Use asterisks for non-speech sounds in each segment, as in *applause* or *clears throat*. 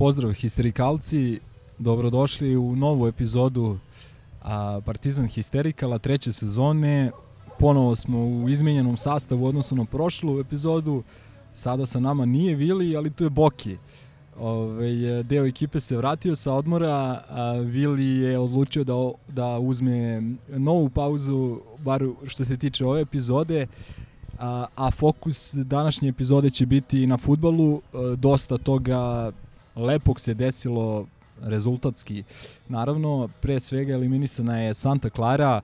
Pozdrav histerikalci, dobrodošli u novu epizodu a, Partizan Histerikala treće sezone. Ponovo smo u izmenjenom sastavu u odnosu na prošlu epizodu. Sada sa nama nije Vili, ali tu je Boki. Ove, deo ekipe se vratio sa odmora, a Vili je odlučio da, da uzme novu pauzu, bar što se tiče ove epizode, a, a fokus današnje epizode će biti na futbalu. E, dosta toga lepog se desilo rezultatski. Naravno, pre svega eliminisana je Santa Clara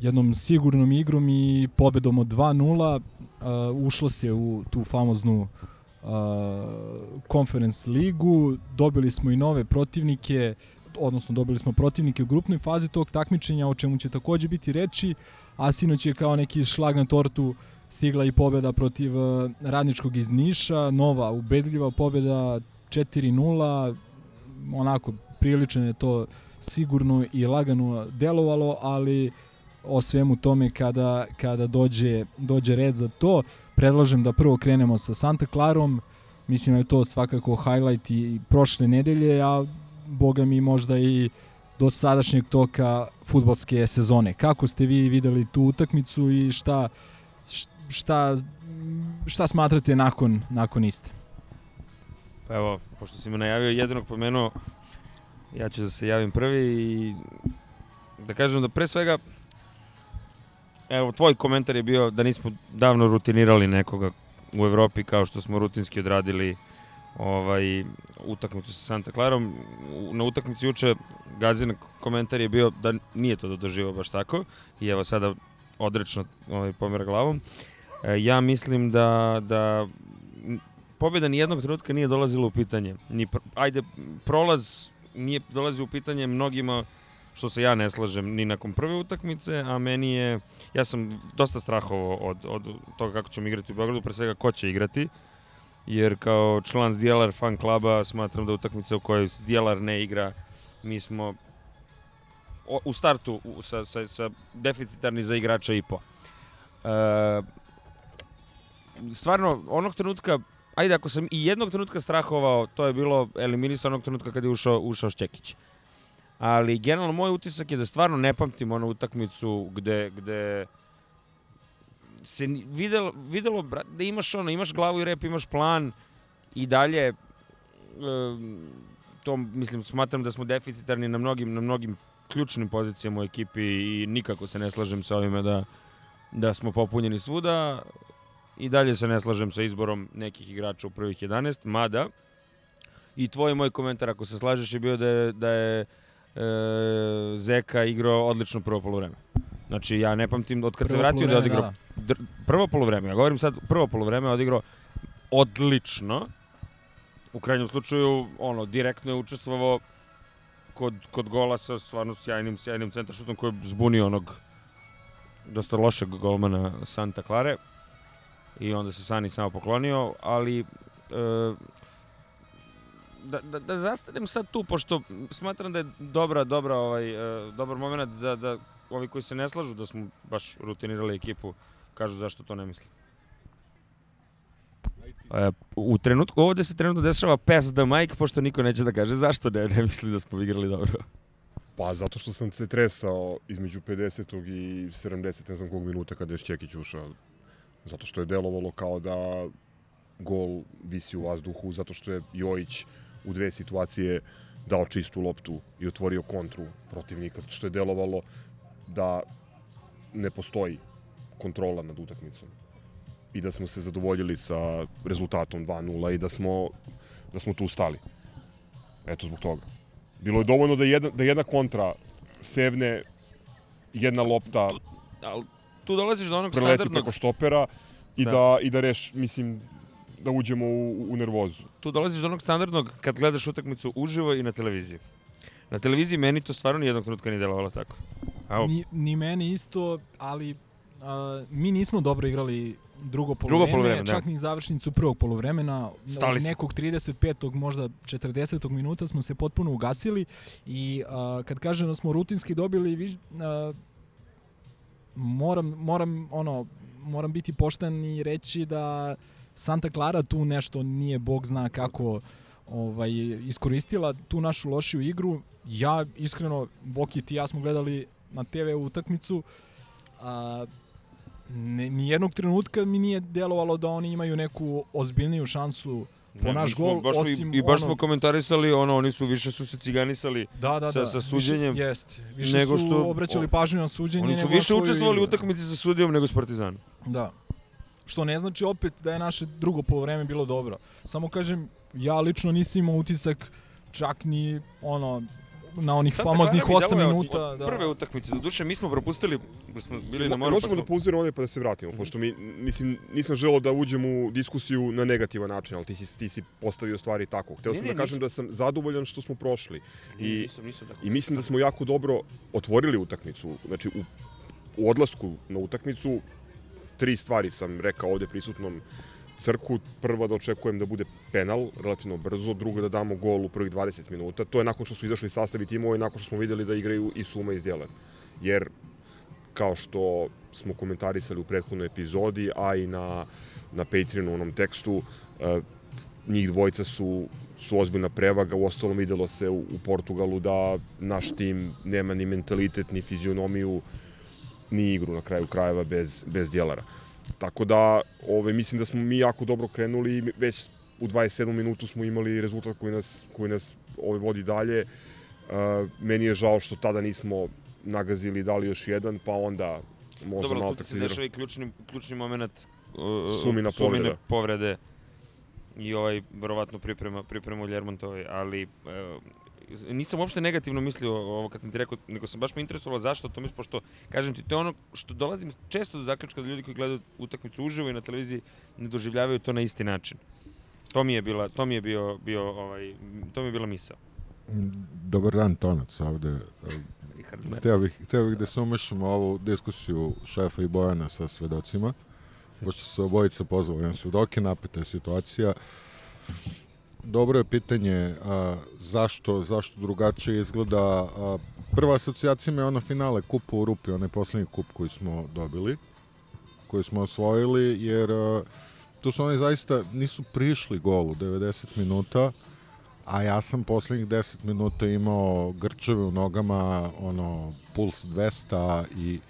jednom sigurnom igrom i pobedom od 2-0 uh, ušlo se u tu famoznu uh, Conference ligu, dobili smo i nove protivnike, odnosno dobili smo protivnike u grupnoj fazi tog takmičenja, o čemu će takođe biti reči, a sinoć je kao neki šlag na tortu stigla i pobeda protiv radničkog iz Niša, nova ubedljiva pobeda 4-0, onako prilično je to sigurno i lagano delovalo, ali o svemu tome kada, kada dođe, dođe red za to. Predlažem da prvo krenemo sa Santa Clarom, mislim da je to svakako highlight i prošle nedelje, a boga mi možda i do sadašnjeg toka futbolske sezone. Kako ste vi videli tu utakmicu i šta, šta, šta smatrate nakon, nakon iste? Evo, pošto si me najavio jedinog pomenuo, ja ću da se javim prvi i da kažem da pre svega evo, tvoj komentar je bio da nismo davno rutinirali nekoga u Evropi kao što smo rutinski odradili ovaj, utakmicu sa Santa Clarom. Na utakmici juče Gazin komentar je bio da nije to dodrživo baš tako i evo sada odrečno ovaj, pomera glavom. E, ja mislim da, da pobjeda ni jednog trenutka nije dolazila u pitanje. Ni, ajde, prolaz nije dolazi u pitanje mnogima što se ja ne slažem ni nakon prve utakmice, a meni je, ja sam dosta strahovao od, od toga kako ćemo igrati u Beogradu, pre svega ko će igrati, jer kao član Zdjelar fan klaba smatram da utakmica u kojoj Zdjelar ne igra, mi smo u startu u, sa, sa, sa deficitarni za igrača i po. E, stvarno, onog trenutka ajde, ako sam i jednog trenutka strahovao, to je bilo eliminisano onog trenutka kada je ušao, ušao Šćekić. Ali generalno moj utisak je da stvarno ne pamtim onu utakmicu gde, gde se videlo, videlo da imaš ono, imaš glavu i rep, imaš plan i dalje to mislim smatram da smo deficitarni na mnogim na mnogim ključnim pozicijama u ekipi i nikako se ne slažem sa ovime da da smo popunjeni svuda i dalje se ne slažem sa izborom nekih igrača u prvih 11, mada i tvoj moj komentar ako se slažeš je bio da je, da je e, Zeka igrao odlično prvo polovreme. Znači ja ne pamtim od kad prvo se vratio da odigrao da. prvo polovreme. Ja govorim sad prvo polovreme odigrao odlično. U krajnjem slučaju ono direktno je učestvovao kod, kod gola sa stvarno sjajnim, sjajnim centaršutom koji je zbunio onog dosta lošeg golmana Santa Clare i onda se Sani samo poklonio, ali e, da, da, da zastanem sad tu, pošto smatram da je dobra, dobra, ovaj, e, dobar moment da, da ovi koji se ne slažu da smo baš rutinirali ekipu, kažu zašto to ne mislim. E, u trenutku, ovde se trenutno dešava pass the mic, pošto niko neće da kaže zašto ne, ne misli da smo igrali dobro. Pa zato što sam se tresao između 50. i 70. ne znam kog minuta kada je Šćekić ušao zato što je delovalo kao da gol visi u vazduhu, zato što je Jojić u dve situacije dao čistu loptu i otvorio kontru protivnika, što je delovalo da ne postoji kontrola nad utakmicom i da smo se zadovoljili sa rezultatom 2-0 i da smo, da smo tu stali. Eto zbog toga. Bilo je dovoljno da jedna, da jedna kontra sevne jedna lopta ali tu dolaziš do onog preleti standardnog... preko štopera i da. da, i da reš, mislim, da uđemo u, u nervozu. tu dolaziš do onog standardnog kad gledaš utakmicu uživo i na televiziji. Na televiziji meni to stvarno nijednog trenutka nije delovalo tako. A o, Ni, ni meni isto, ali a, mi nismo dobro igrali drugo Drugo polovreme, poluvreme, da. čak ni završnicu prvog polovremena. Stali smo. nekog 35. možda 40. minuta smo se potpuno ugasili i a, kad kažem da smo rutinski dobili a, moram, moram ono moram biti pošten i reći da Santa Clara tu nešto nije bog zna kako ovaj iskoristila tu našu lošiju igru. Ja iskreno Boki ti i ja smo gledali na TV utakmicu a, ne, ni jednog trenutka mi nije delovalo da oni imaju neku ozbiljniju šansu po ne, naš smo gol, baš smo osim i, i baš smo onog- komentarisali, ono, oni su više su se ciganisali. da, da, sa- da. sa suđenjem, Više, jest. Više nego su što- obraćali o- pažnju na suđenje. Oni su više svoju učestvovali u utakmici sa sudijom nego s Partizanom. Da. Što ne znači opet da je naše drugo polovreme bilo dobro. Samo kažem, ja lično nisam imao utisak čak ni ono na onih Santa famoznih Clara mi 8 deluje od- minuta. Od da. prve utakmice, do duše mi smo propustili, jer smo bili na Mo- moru. pa Možemo smo- da pauziramo ovdje pa da se vratimo, pošto mi, mislim, nisam želeo da uđem u diskusiju na negativan način, ali ti si, ti si postavio stvari tako. Hteo Ne, sam ne, da kažem da sam zadovoljan što smo prošli. I, nisam, nisam tako. I mislim da smo jako dobro otvorili utakmicu. Znači, u, u odlasku na utakmicu tri stvari sam rekao ovde prisutnom Crku. Prva da očekujem da bude penal relativno brzo, druga da damo gol u prvih 20 minuta. To je nakon što su izašli sastavi timova i nakon što smo videli da igraju i Suma i Zdjelan. Jer, kao što smo komentarisali u prethodnoj epizodi, a i na, na Patreonu onom tekstu, e, njih dvojica su, su ozbiljna prevaga, u ostalom videlo se u, u Portugalu da naš tim nema ni mentalitet, ni fizionomiju, ni igru na kraju krajeva bez, bez djelara. Tako da, ove, mislim da smo mi jako dobro krenuli i već u 27. minutu smo imali rezultat koji nas, koji nas ove, vodi dalje. E, meni je žao što tada nismo nagazili i dali još jedan, pa onda možda Dobro, malo tu ti se taksiziramo. dešava i ključni, ključni moment uh, Sumina sumine povreda. povrede i ovaj, verovatno priprema, priprema u Ljermontovoj, ali uh, nisam uopšte negativno mislio ovo kad sam ti rekao, nego sam baš me interesovalo zašto to mislim, pošto, kažem ti, to je ono što dolazim često do zaključka da ljudi koji gledaju utakmicu uživo i na televiziji ne doživljavaju to na isti način. To mi je bila, to mi je bio, bio ovaj, to mi je bila misao. Dobar dan, Tonac ovde. Hteo bih, hteo bih da se umešamo u ovu diskusiju šefa i Bojana sa svedocima, pošto su se obojica pozvali na svedoke, napeta je situacija. Dobro je pitanje a, zašto, zašto drugačije izgleda. A, prva asocijacija mi je ono finale kupa u Rupi, onaj poslednji kup koji smo dobili, koji smo osvojili, jer a, tu su oni zaista nisu prišli golu 90 minuta, a ja sam poslednjih 10 minuta imao grčeve u nogama, ono, puls 200 i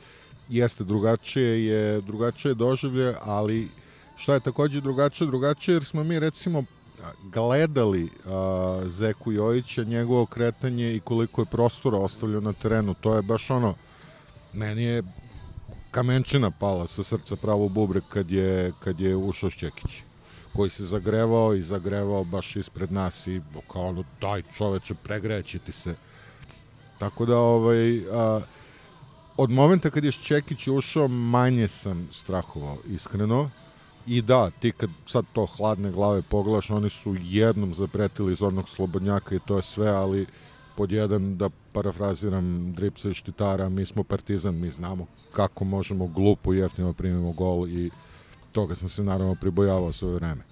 jeste drugačije je drugačije doživlje, ali šta je takođe drugačije, drugačije jer smo mi recimo gledali a, Zeku Jojića, njegovo kretanje i koliko je prostora ostavljao na terenu. To je baš ono, meni je kamenčina pala sa srca pravo u bubrek kad je, kad je ušao Šćekić koji se zagrevao i zagrevao baš ispred nas i kao ono, daj čoveče, pregreće ti se. Tako da, ovaj, a, od momenta kad je Šćekić ušao, manje sam strahovao, iskreno. I da, ti kad sad to hladne glave pogledaš, oni su jednom zapretili iz onog slobodnjaka i to je sve, ali pod jedan, da parafraziram Dripsa i Štitara, mi smo partizan, mi znamo kako možemo glupo i jeftino da primimo gol i toga sam se naravno pribojavao sve vreme.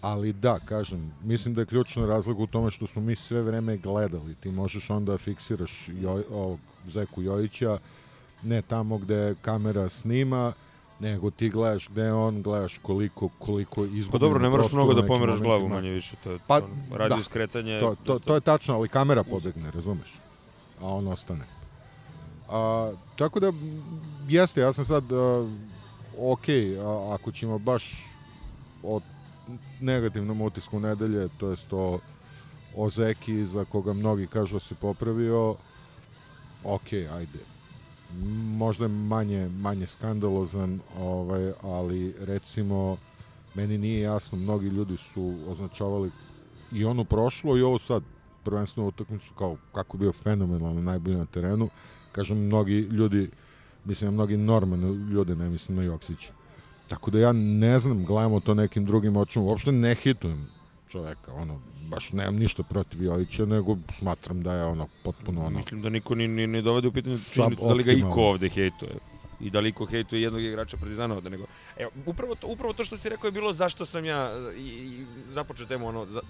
Ali da, kažem, mislim da je ključna razlika u tome što smo mi sve vreme gledali. Ti možeš onda da fiksiraš Joj, ovog Zeku Jojića, ne tamo gde kamera snima, nego ti gledaš gde je on, gledaš koliko, koliko izgubi. Pa dobro, ne moraš mnogo da pomeraš glavu manje više, to je Pa, ono, radi da. skretanje. To, to, to je tačno, ali kamera pobegne, razumeš? A on ostane. A, tako da, jeste, ja sam sad, a, ok, a, ako ćemo baš o negativnom utisku nedelje, to jest o, o Zeki, za koga mnogi kažu da se popravio, ok, ajde. Možda je manje, manje skandalozan, ovaj, ali recimo, meni nije jasno, mnogi ljudi su označavali i onu prošlo i ovo sad prvenstveno utakmicu kao kako bio fenomenalno najbolji na terenu. Kažem, mnogi ljudi, mislim mnogi normalni ljudi, ne mislim na Joksića. Tako da ja ne znam, gledamo to nekim drugim očima, uopšte ne hitujem čoveka, ono, baš nemam ništa protiv Jovića, nego smatram da je ono potpuno ono... Mislim da niko ni, ni ne dovede u pitanje činjenicu da li ga iko ovde hejtuje. I da li iko hejtuje jednog igrača Partizana ovde, nego... Evo, upravo to, upravo to što si rekao je bilo zašto sam ja i, i započeo temu, ono, za,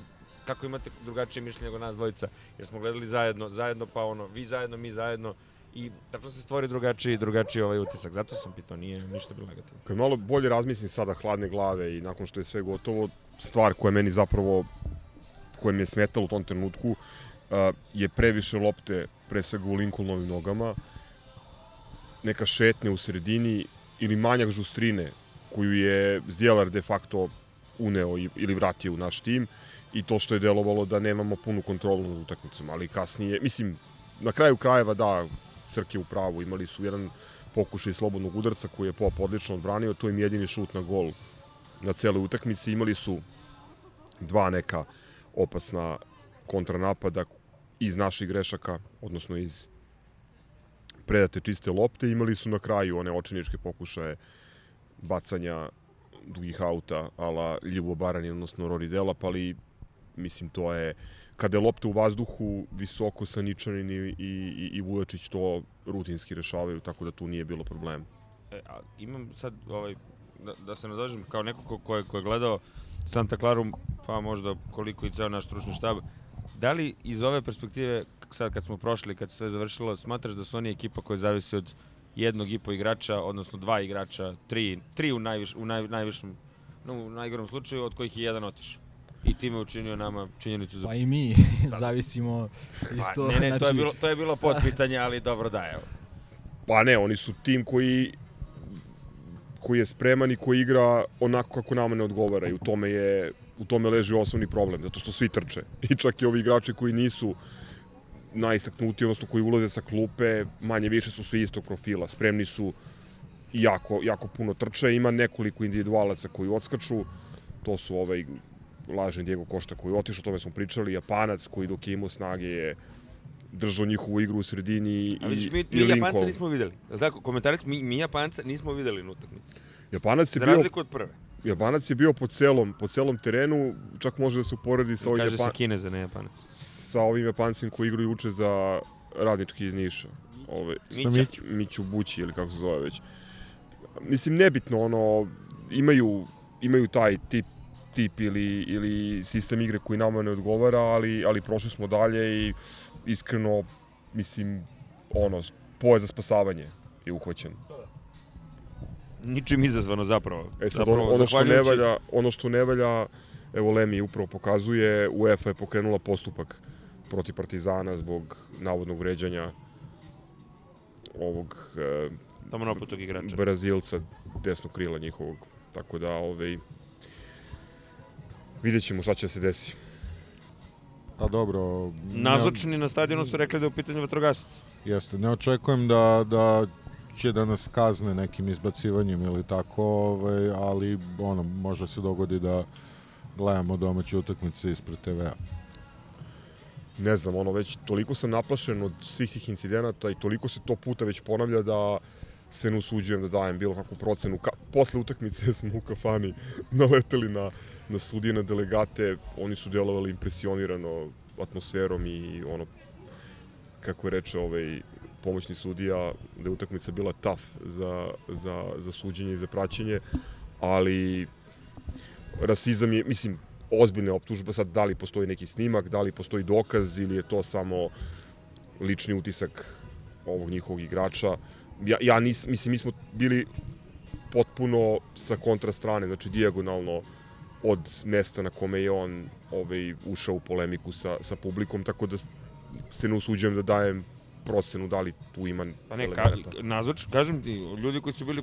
kako imate drugačije mišljenje nego nas dvojica, jer smo gledali zajedno, zajedno pa ono, vi zajedno, mi zajedno, i tačno se stvori drugačiji, drugačiji ovaj utisak. Zato sam pitao, nije ništa bilo negativno. Kad malo bolje razmislim sada hladne glave i nakon što je sve gotovo, stvar koja meni zapravo, koja mi je smetala u tom trenutku, uh, je previše lopte, pre svega u Lincolnovim nogama, neka šetnja u sredini ili manjak žustrine koju je Zdjelar de facto uneo ili vratio u naš tim i to što je delovalo da nemamo punu kontrolu nad utakmicama, ali kasnije, mislim, na kraju krajeva da, Crk je u pravu, imali su jedan pokušaj slobodnog udarca koji je Pop odlično odbranio, to im je jedini šut na gol na celoj utakmici. Imali su dva neka opasna kontranapada iz naših grešaka, odnosno iz predate čiste lopte. Imali su na kraju one očiničke pokušaje bacanja dugih auta ala Ljivo Baranin, odnosno Rory Delap, ali mislim to je kada je lopta u vazduhu visoko Saničanin i, i, i, i Vujačić to rutinski rešavaju, tako da tu nije bilo problema. E, a imam sad ovaj da, da se nadožem kao neko ko, ko, je, ko je gledao Santa Claru, pa možda koliko i ceo naš stručni štab, da li iz ove perspektive, sad kad smo prošli, kad se sve završilo, smatraš da su oni ekipa koja zavisi od jednog i po igrača, odnosno dva igrača, tri, tri u, najviš, u naj, najvišem, no, u najgorom slučaju, od kojih je jedan otišao. I time učinio nama činjenicu za... Pa i mi *laughs* zavisimo isto. Pa, ne, ne, to je znači, bilo, to je bilo pod pitanje, ali dobro da, evo. Pa ne, oni su tim koji koji je spreman i koji igra onako kako nama ne odgovara i u tome je u tome leži osnovni problem, zato što svi trče. I čak i ovi igrači koji nisu najistaknuti, odnosno koji ulaze sa klupe, manje više su svi istog profila. Spremni su jako, jako puno trče. Ima nekoliko individualaca koji odskaču. To su ovaj lažni Diego Košta koji je otišao, o tome smo pričali, Japanac koji dok je imao snage je držao njihovu igru u sredini i, A vidiš, mi, i mi Japanca Lincoln. nismo videli. Jel tako? Komentarić, mi, mi Japanca nismo videli na utakmici. Japanac je Za bio razliku od prve. Japanac je bio po celom, po celom terenu, čak može da se uporedi sa ovim, Kaže se Japan, Kineza, ne Japanac. sa ovim Japancima koji igraju juče za radnički iz Niša. Ove, Mića. Mić, Miću Bući ili kako se zove već. Mislim, nebitno, ono, imaju, imaju taj tip tip ili, ili sistem igre koji nama ne odgovara, ali, ali prošli smo dalje i iskreno, mislim, ono, poje za spasavanje je uhvaćen. Ničim izazvano zapravo. E sad, zapravo, ono, ono što ne valja, ono što ne valja, evo Lemi upravo pokazuje, UEFA je pokrenula postupak protiv Partizana zbog navodnog vređanja ovog e, Tamo igrača. Brazilca, desnog krila njihovog. Tako da, ovaj, vidjet ćemo šta će da se desi. Pa dobro... Nazočni na stadionu su rekli da je u pitanju vatrogasac. Jeste, ne očekujem da, da će da nas kazne nekim izbacivanjem ili tako, ovaj, ali ono, može se dogodi da gledamo domaće utakmice ispred TV-a. ne znam, ono već toliko sam naplašen od svih tih incidenata i toliko se to puta već ponavlja da se ne usuđujem da dajem bilo kakvu procenu. Ka posle utakmice *laughs* smo u kafani naleteli na, na sudije, na delegate, oni su delovali impresionirano atmosferom i ono, kako je reče ovaj pomoćni sudija, da je utakmica bila tough za, za, za suđenje i za praćenje, ali rasizam je, mislim, ozbiljne optužbe, sad da li postoji neki snimak, da li postoji dokaz ili je to samo lični utisak ovog njihovog igrača. Ja, ja nis, mislim, mi smo bili potpuno sa kontra strane, znači dijagonalno od mesta na kome je on ovaj, ušao u polemiku sa, sa publikom, tako da se ne usuđujem da dajem procenu da li tu ima Pa ne, ka, elemenata. nazoč, kažem ti, ljudi koji su bili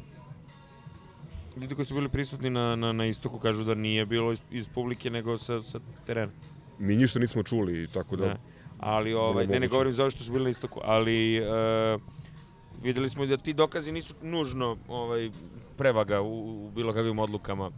ljudi koji su bili prisutni na, na, na istoku kažu da nije bilo iz, iz publike nego sa, sa terena. Mi ništa nismo čuli, tako da... Da. Ali ovaj, ne, ne govorim za ovo što su bili na istoku, ali e, videli smo da ti dokazi nisu nužno ovaj, prevaga u, u bilo kakvim odlukama.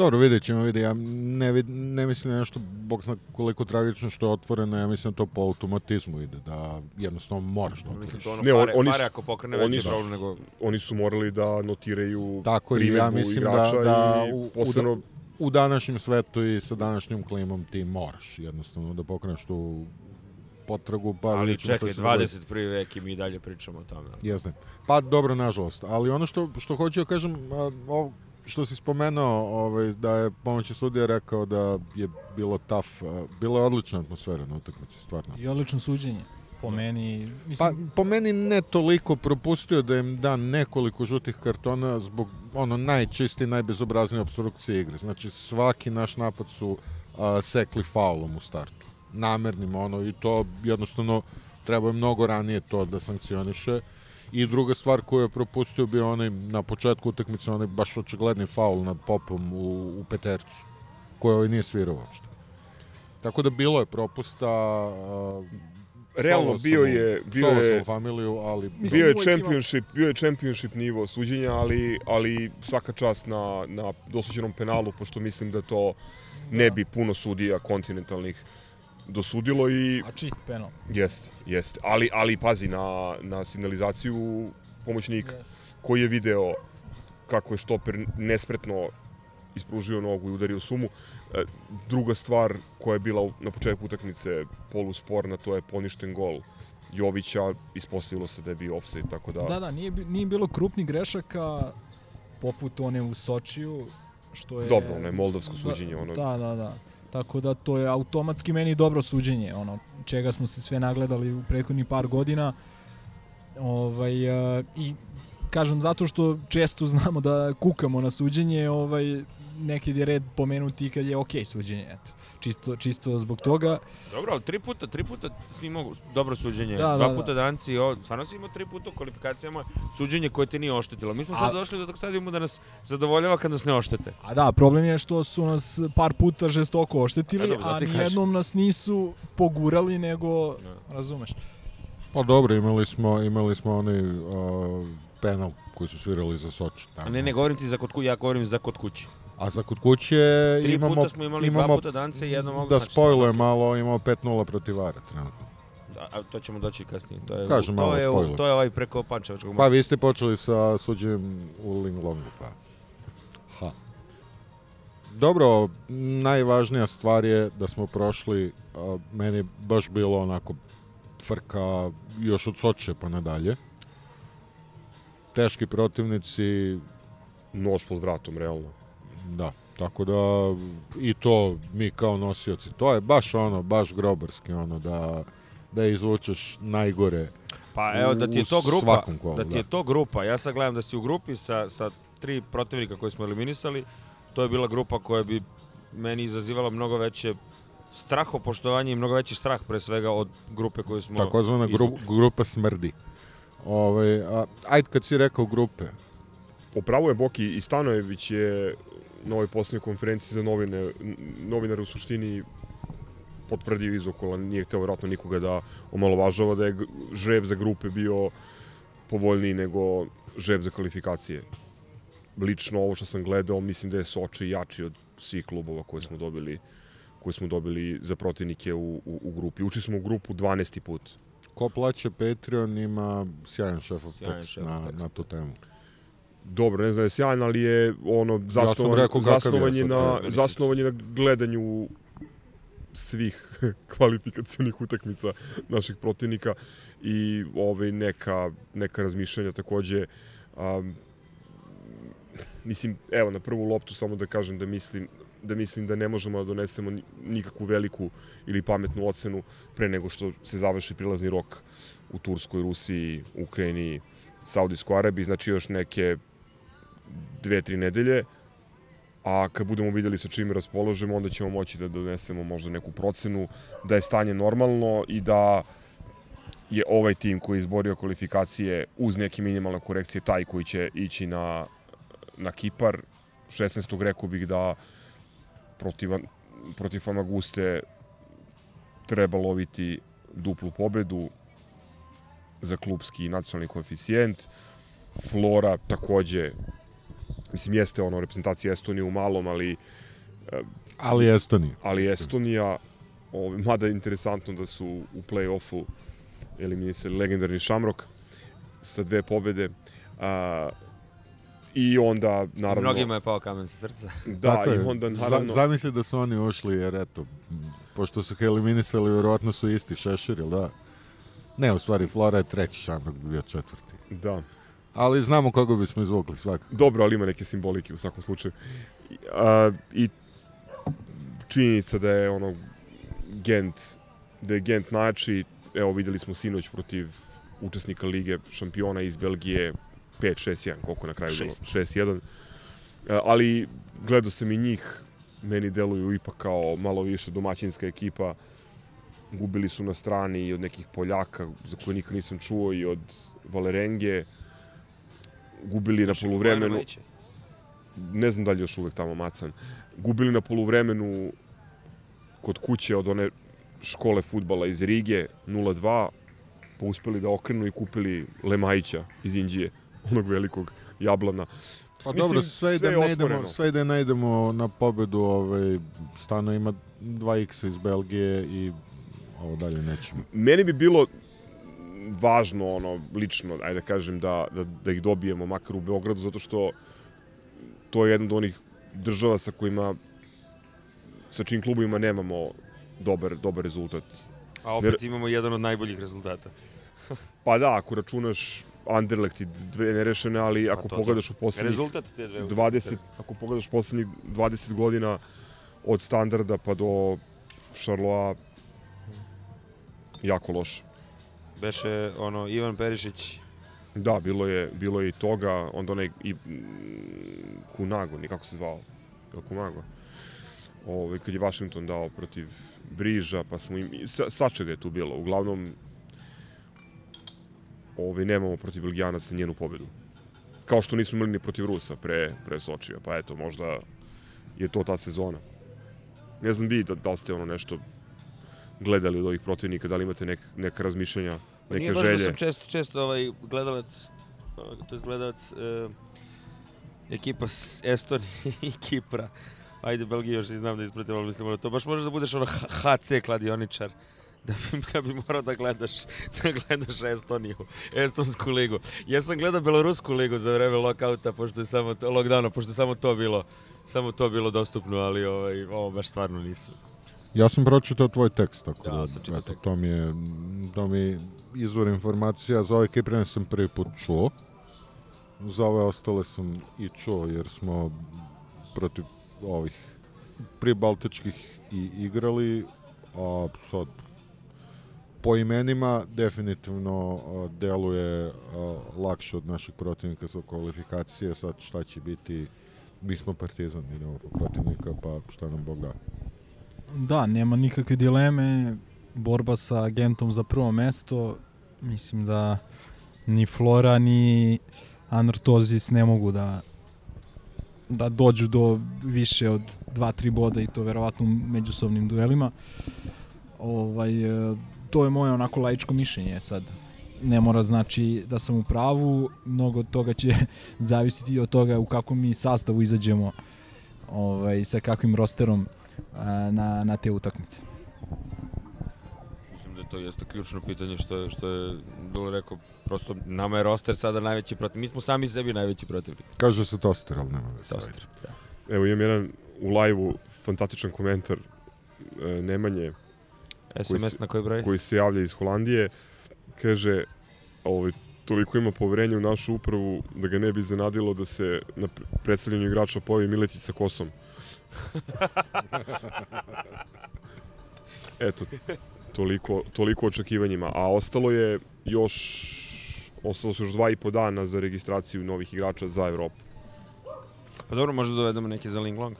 Dobro, vidjet ćemo, vidi, ja ne, vid, ne mislim nešto, bog zna koliko tragično što je otvoreno, ja mislim da to po automatizmu ide, da jednostavno moraš da Mislim otvoriš. to ono Ne, on- fare, oni ako pokrene oni veći su- problem nego... Oni su morali da notiraju Tako i ja mislim da, igrača da i u, u, posebno u današnjem svetu i sa današnjim klimom ti moraš jednostavno da pokreneš tu potragu, pa Ali vidjet čekaj, će se dogoditi. 21. vek i mi dalje pričamo o tome. Jeste. Pa dobro, nažalost. Ali ono što, što hoću da kažem, a, ovo što si spomenuo, ovaj, da je pomoćni sudija rekao da je bilo taf, bila je odlična atmosfera na utakmici, stvarno. I odlično suđenje. Po meni, Pa mislim, po meni ne toliko propustio da im da nekoliko žutih kartona zbog ono najčistije, najbezobraznije obstrukcije igre. Znači svaki naš napad su a, sekli faulom u startu. Namernim ono i to jednostavno treba je mnogo ranije to da sankcioniše. I druga stvar koju je propustio bio onaj na početku utakmice onaj baš očigledni faul nad Popom u, u petercu koji ovaj nije svirao uopšte. Tako da bilo je propusta a, realno bio je bio je familiju, ali Mislim, bio je championship, bio je championship nivo suđenja, ali ali svaka čast na na dosuđenom penalu pošto mislim da to ne bi puno sudija kontinentalnih dosudilo i a čist penal. jeste, jeste. Ali ali pazi na na signalizaciju pomoćnika koji je video kako je štoper nespretno ispružio nogu i udario sumu. E, druga stvar koja je bila na početku utakmice polusporna, to je poništen gol Jovića, ispostavilo se da je bio offside, tako da... Da, da, nije, nije bilo krupnih grešaka poput one u Sočiju, što je... Dobro, ono je moldavsko suđenje, ono- Da, da, da. Tako da to je automatski meni dobro suđenje, ono čega smo se sve nagledali u prethodnih par godina. Ovaj uh, i kažem zato što često znamo da kukamo na suđenje, ovaj nekad je red pomenuti kad je okej suđenje, eto. Čisto čisto zbog toga. Dobro, ali tri puta, tri puta si imao dobro suđenje. Da, Dva da, puta da. danci, o, stvarno si imao tri puta u kvalifikacijama suđenje koje te nije oštetilo. Mi smo sad A- došli do tog stadijuma da nas zadovoljava kad nas ne oštete. A da, problem je što su nas par puta žestoko oštetili, E, dobro, a ti kažem. nijednom nas nisu pogurali, nego, Da. razumeš. Pa dobro, imali smo, imali smo onaj uh, penal koji su svirali za Soči. A Tamo. ne, ne govorim ti za kod kuće, ja govorim za kod kuće. A za kod kuće Tri imamo, puta smo imali imamo dva puta dance i jedno mogu da znači spojluje malo, imamo 5-0 protiv Vara trenutno. Da, a to ćemo doći kasnije. To je, Kažem to malo je, spoiler. to je ovaj preko Pančevačkog Pa vi ste počeli sa suđenjem u Linglongu, pa. Ha. Dobro, najvažnija stvar je da smo prošli, a, meni baš bilo onako frka još od Soče pa nadalje. Teški protivnici, Nož pod vratom, realno. Da, tako da i to mi kao nosioci, to je baš ono, baš grobarski ono da da izvučeš najgore Pa evo da ti je to grupa, kolu, da ti da. je to grupa. Ja sad gledam da si u grupi sa, sa tri protivnika koje smo eliminisali. To je bila grupa koja bi meni izazivala mnogo veće strahopoštovanje i mnogo veći strah pre svega od grupe koju smo takozvana gru, grupa smrdi. Ovaj, ajde kad si rekao grupe, Upravo je Boki i Stanojević je na ovoj posljednjoj konferenciji za novine, novinare u suštini potvrdio izokola, nije hteo vjerojatno nikoga da omalovažava da je žreb za grupe bio povoljniji nego žreb za kvalifikacije. Lično ovo što sam gledao, mislim da je Soči jači od svih klubova koje smo dobili koje smo dobili za protivnike u, u, u grupi. Uči smo u grupu 12. put. ko plaća Patreon ima sjajan šefov Sjajan tekst šefov na, tekst, na tu temu. Dobro, ne znam je sjajan, ali je ono zasnovan, rekao kakav je, zasnovan, je na, zasnovan je na gledanju svih *laughs* kvalifikacionih utakmica naših protivnika i ovaj neka, neka razmišljanja takođe um, mislim, evo, na prvu loptu samo da kažem da mislim da mislim da ne možemo da donesemo ni- nikakvu veliku ili pametnu ocenu pre nego što se završi prilazni rok u Turskoj, Rusiji, Ukrajini, Saudijskoj Arabiji, znači još neke dve, tri nedelje, a kad budemo videli sa čime raspoložemo, onda ćemo moći da donesemo možda neku procenu da je stanje normalno i da je ovaj tim koji je izborio kvalifikacije uz neke minimalne korekcije taj koji će ići na, na Kipar. 16. rekao bih da protiv, protiv Famaguste treba loviti duplu pobedu za klubski nacionalni koeficijent. Flora takođe mislim, jeste ono reprezentacija Estonije u malom, ali Ali Estonija. ali Estonija, ovaj, mada je interesantno da su u play-offu eliminisali legendarni Šamrok sa dve pobede. A, I onda, naravno... Mnogima je pao kamen sa srca. Da, Tako i je. onda, naravno... Zamisli da su oni ušli, jer eto, pošto su ih eliminisali, verovatno su isti šešir, ili da? Ne, u stvari, Flora je treći, Šamrok bi bio četvrti. Da. Ali znamo koga bismo izvukli svakako. Dobro, ali ima neke simbolike u svakom slučaju. I, A, I činjenica da je ono Gent, da je Gent najjači, evo videli smo sinoć protiv učesnika Lige šampiona iz Belgije 5-6-1, koliko na kraju bilo? 6-1. A, Ali gledao sam i njih, meni deluju ipak kao malo više domaćinska ekipa. Gubili su na strani i od nekih Poljaka, za koje nikad nisam čuo, i od Valerenge. Gubili na poluvremenu ne znam da li je još uvek tamo macan, gubili na poluvremenu kod kuće od one škole futbala iz Rige 0-2, pa uspeli da okrenu i kupili Lemajića iz Indije, onog velikog jablana. Pa Mislim, dobro, sve da sve je ne idemo, sve da ne idemo na pobedu, ovaj, stano ima 2x iz Belgije i ovo dalje nećemo. Meni bi bilo važno, ono, lično, ajde da kažem, da, da, da ih dobijemo makar u Beogradu, zato što to je jedna od onih država sa kojima, sa čim klubovima nemamo dobar, dobar rezultat. A opet imamo jedan od najboljih rezultata. *laughs* Pa da, ako računaš Anderlecht i dve nerešene, ali ako Pa to, to. pogledaš u poslednjih Rezultat te dve 20, ako pogledaš poslednjih 20 godina od standarda pa do Šarloa, jako loše. Beše ono Ivan Perišić Da, bilo je, bilo je i toga, onda onaj i Kunago, nikako se zvao, je li Kunago? Ove, kad je Washington dao protiv Briža, pa smo im, sa, svačega je tu bilo. Uglavnom, ove, nemamo protiv Belgijanaca njenu pobedu. Kao što nismo imali ni protiv Rusa pre, pre Sočija, pa eto, možda je to ta sezona. Ne znam vi da, da ste ono nešto gledali od ovih protivnika, da li imate nek, neka razmišljanja, neke Nije baš želje. da sam često, često ovaj gledalac, to je gledalac e, ekipa s Estonije *laughs* i Kipra. Ajde, Belgiju još i znam da ispratim, ali mislim, ono, to baš možeš da budeš ono HC kladioničar. *laughs* Da bi, da bi morao da gledaš, *laughs* da gledaš Estoniju, Estonsku ligu. Ja sam gledao Belorusku ligu za vreme lokauta, pošto je samo to, lockdowna, pošto je samo to bilo, samo to bilo dostupno, ali ovaj, ovo baš stvarno nisam. Ja sam pročitao tvoj tekst, tako Da, da, eto, tekst. to mi je, to mi izvor informacija. Za ove Kiprene sam prvi put čuo. Za ove ostale sam i čuo, jer smo protiv ovih pribaltičkih i igrali, a sad po imenima definitivno deluje lakše od naših protivnika za kvalifikacije. Sad šta će biti, mi smo partizan, idemo po protivnika, pa šta nam Bog da. Da, nema nikakve dileme. Borba sa agentom za prvo mesto. Mislim da ni Flora ni Anortozis ne mogu da da dođu do više od 2-3 boda i to verovatno u međusobnim duelima. Ovaj, e, to je moje onako laičko mišljenje sad. Ne mora znači da sam u pravu, mnogo toga će *laughs* zavisiti od toga u kakvom mi sastavu izađemo ovaj, sa kakvim rosterom na, na te utakmice. Mislim da to jeste ključno pitanje što je, što je bilo rekao, prosto nama je roster sada najveći protiv. Mi smo sami sebi najveći protivnik. Kaže se toster, ali nema veze. Toster. Da. Evo imam jedan u live-u fantastičan komentar e, Nemanje SMS se- na koji broj? koji se javlja iz Holandije. Kaže, ovaj, toliko ima poverenja u našu upravu da ga ne bi iznenadilo da se na pre- predstavljanju igrača pojavi Miletić sa kosom. *laughs* Eto, toliko, toliko očekivanjima. A ostalo je još ostalo su još dva i po dana za registraciju novih igrača za Evropu. Pa dobro, možda dovedemo neke za Ling Long.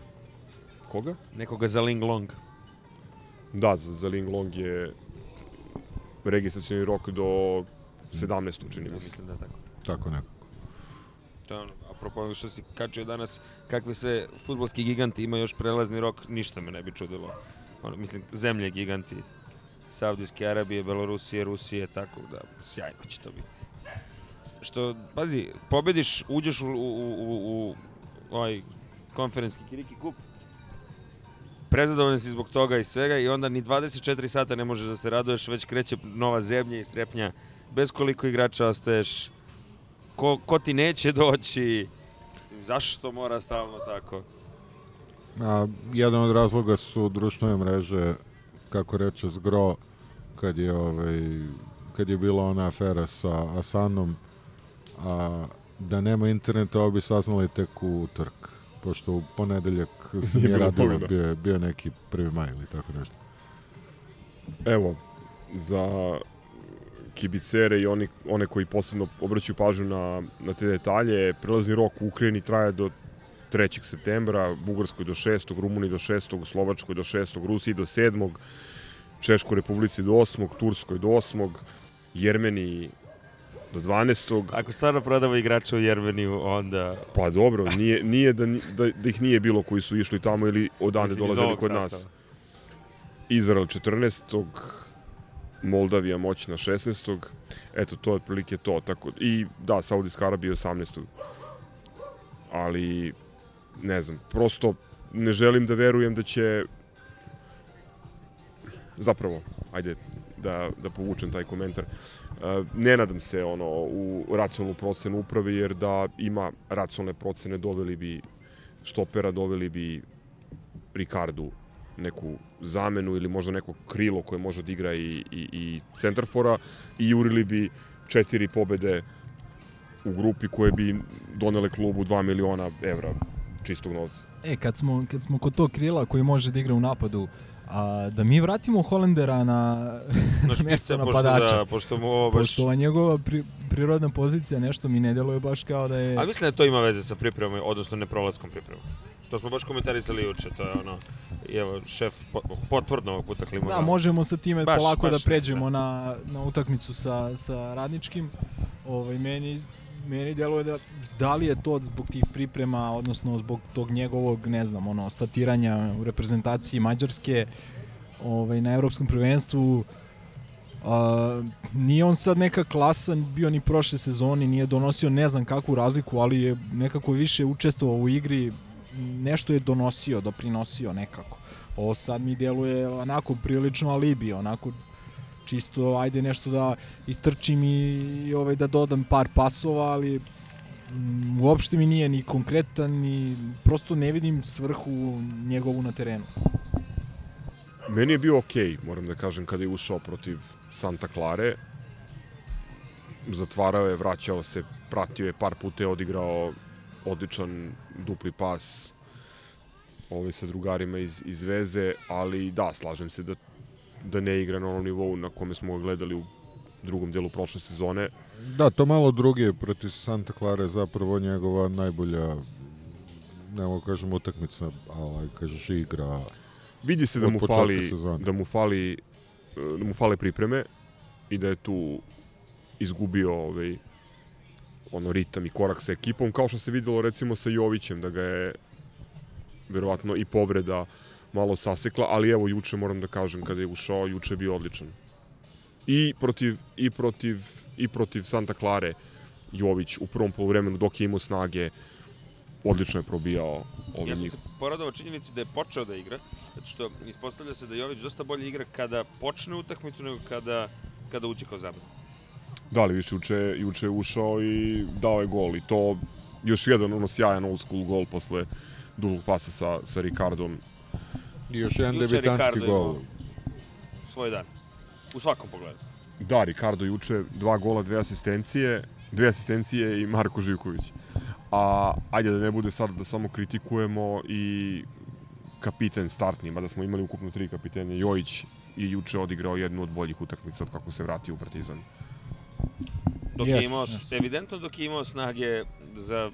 Koga? Nekoga za Ling Long. Da, za, za Ling Long je registracijni rok do 17. čini Ja, mi se. mislim da je tako. Tako nekako. To je ono, apropo što si kačio danas, kakve sve futbolski giganti ima još prelazni rok, ništa me ne bi čudilo. Ono, mislim, zemlje giganti. Saudijske Arabije, Belorusije, Rusije, tako da sjajno će to biti. Što, pazi, pobediš, uđeš u, u, u, u ovaj konferenski Kiriki kup. Prezadovoljan si zbog toga i svega i onda ni 24 sata ne možeš da se raduješ, već kreće nova zemlja i strepnja. Bez koliko igrača ostaješ, ko, ko ti neće doći, zašto mora stalno tako? A, jedan od razloga su društvene mreže, kako reče Zgro, kad je, ovaj, kad je bila ona afera sa Asanom, a, da nema interneta, ovo bi saznali tek u utork. Pošto u ponedeljak *laughs* se Nije nije bilo radilo, bio, je- bio je neki prvi maj ili tako nešto. Evo, za kibicere i oni, one koji posebno obraćaju pažnju na, na te detalje, prelazni rok u Ukrajini traje do 3. septembra, Bugarskoj do 6. Rumuniji do 6. Slovačkoj do 6. Rusiji do 7. Češkoj republici do 8. Turskoj do 8. Jermeniji do 12. Ako stvarno prodamo igrača u Jermeniju, onda... Pa dobro, nije, nije da, da, da ih nije bilo koji su išli tamo ili odande mislim, dolazili kod nas. sastava. Izrael 14. Moldavija moćna 16. Eto, to je otprilike to. Tako, I da, Saudijska Arabija 18. Ali, ne znam, prosto ne želim da verujem da će zapravo, ajde da, da povučem taj komentar, e, ne nadam se ono u racionalnu procenu uprave, jer da ima racionalne procene doveli bi štopera, doveli bi Ricardu neku zamenu ili možda neko krilo koje može da igra i, i, i centarfora i jurili bi četiri pobede u grupi koje bi donele klubu 2 miliona evra čistog novca. E, kad smo, kad smo kod tog krila koji može da igra u napadu, a, da mi vratimo Holendera na, *laughs* Na mesto pošto, napadača. da, pošto mu ovo baš... Pošto ova njegova pri, prirodna pozicija nešto mi ne deluje baš kao da je... A mislim da to ima veze sa pripremom, odnosno neprolaskom pripremom. To smo baš komentarisali juče, to je ono, evo, šef po- potvrdno ovog puta klima. Da, možemo sa time Baš, polako baš, da pređemo na, na utakmicu sa, sa radničkim. Ovaj, meni, meni deluje da da li je to zbog tih priprema, odnosno zbog tog njegovog, ne znam, ono, statiranja u reprezentaciji Mađarske ovaj, na evropskom prvenstvu, A, nije on sad neka klasa bio ni prošle sezone, nije donosio ne znam kakvu razliku, ali je nekako više učestvovao u igri, nešto je donosio, doprinosio nekako. Ovo sad mi deluje onako prilično alibi, onako čisto ajde nešto da istrčim i, i ovaj da dodam par pasova, ali mm, uopšte mi nije ni konkretan ni prosto ne vidim svrhu njegovu na terenu. Meni je bio okej, moram da kažem, kada je ušao protiv Santa Clare. Zatvarao je, vraćao se, pratio je, par puta je odigrao odličan dupli pas ovaj, sa drugarima iz, iz veze, ali da, slažem se da, da ne igra na onom nivou na kome smo ga gledali u drugom delu prošle sezone. Da, to malo drugi protiv Santa Clara je zapravo njegova najbolja ne mogu kažem utakmica, ali kažeš igra. Vidi se da mu fali sezone. da mu fali e, da mu fale pripreme i da je tu izgubio ovaj ono ritam i korak sa ekipom kao što se videlo recimo sa Jovićem da ga je verovatno i povreda malo sasekla, ali evo juče moram da kažem kada je ušao, juče je bio odličan. I protiv i protiv i protiv Santa Clare Jović u prvom poluvremenu dok je imao snage odlično je probijao ove Ja sam se poradovao činjenici da je počeo da igra, zato što ispostavlja se da Jović dosta bolje igra kada počne utakmicu nego kada, kada uđe kao zamena. Da li više juče, juče je ušao i dao je gol i to još jedan ono sjajan old school gol posle dugog pasa sa, sa Ricardom. I još jedan Juče debitanski Ricardo gol. Svoj dan. U svakom pogledu. Da, Ricardo juče dva gola, dve asistencije, dve asistencije i Marko Živković. A ajde da ne bude sad da samo kritikujemo i kapiten startni, mada smo imali ukupno tri kapitenja. Jojić je juče odigrao jednu od boljih utakmica od kako se vratio u Partizan. Dok Jest, je imao, jest. evidentno dok je imao snage za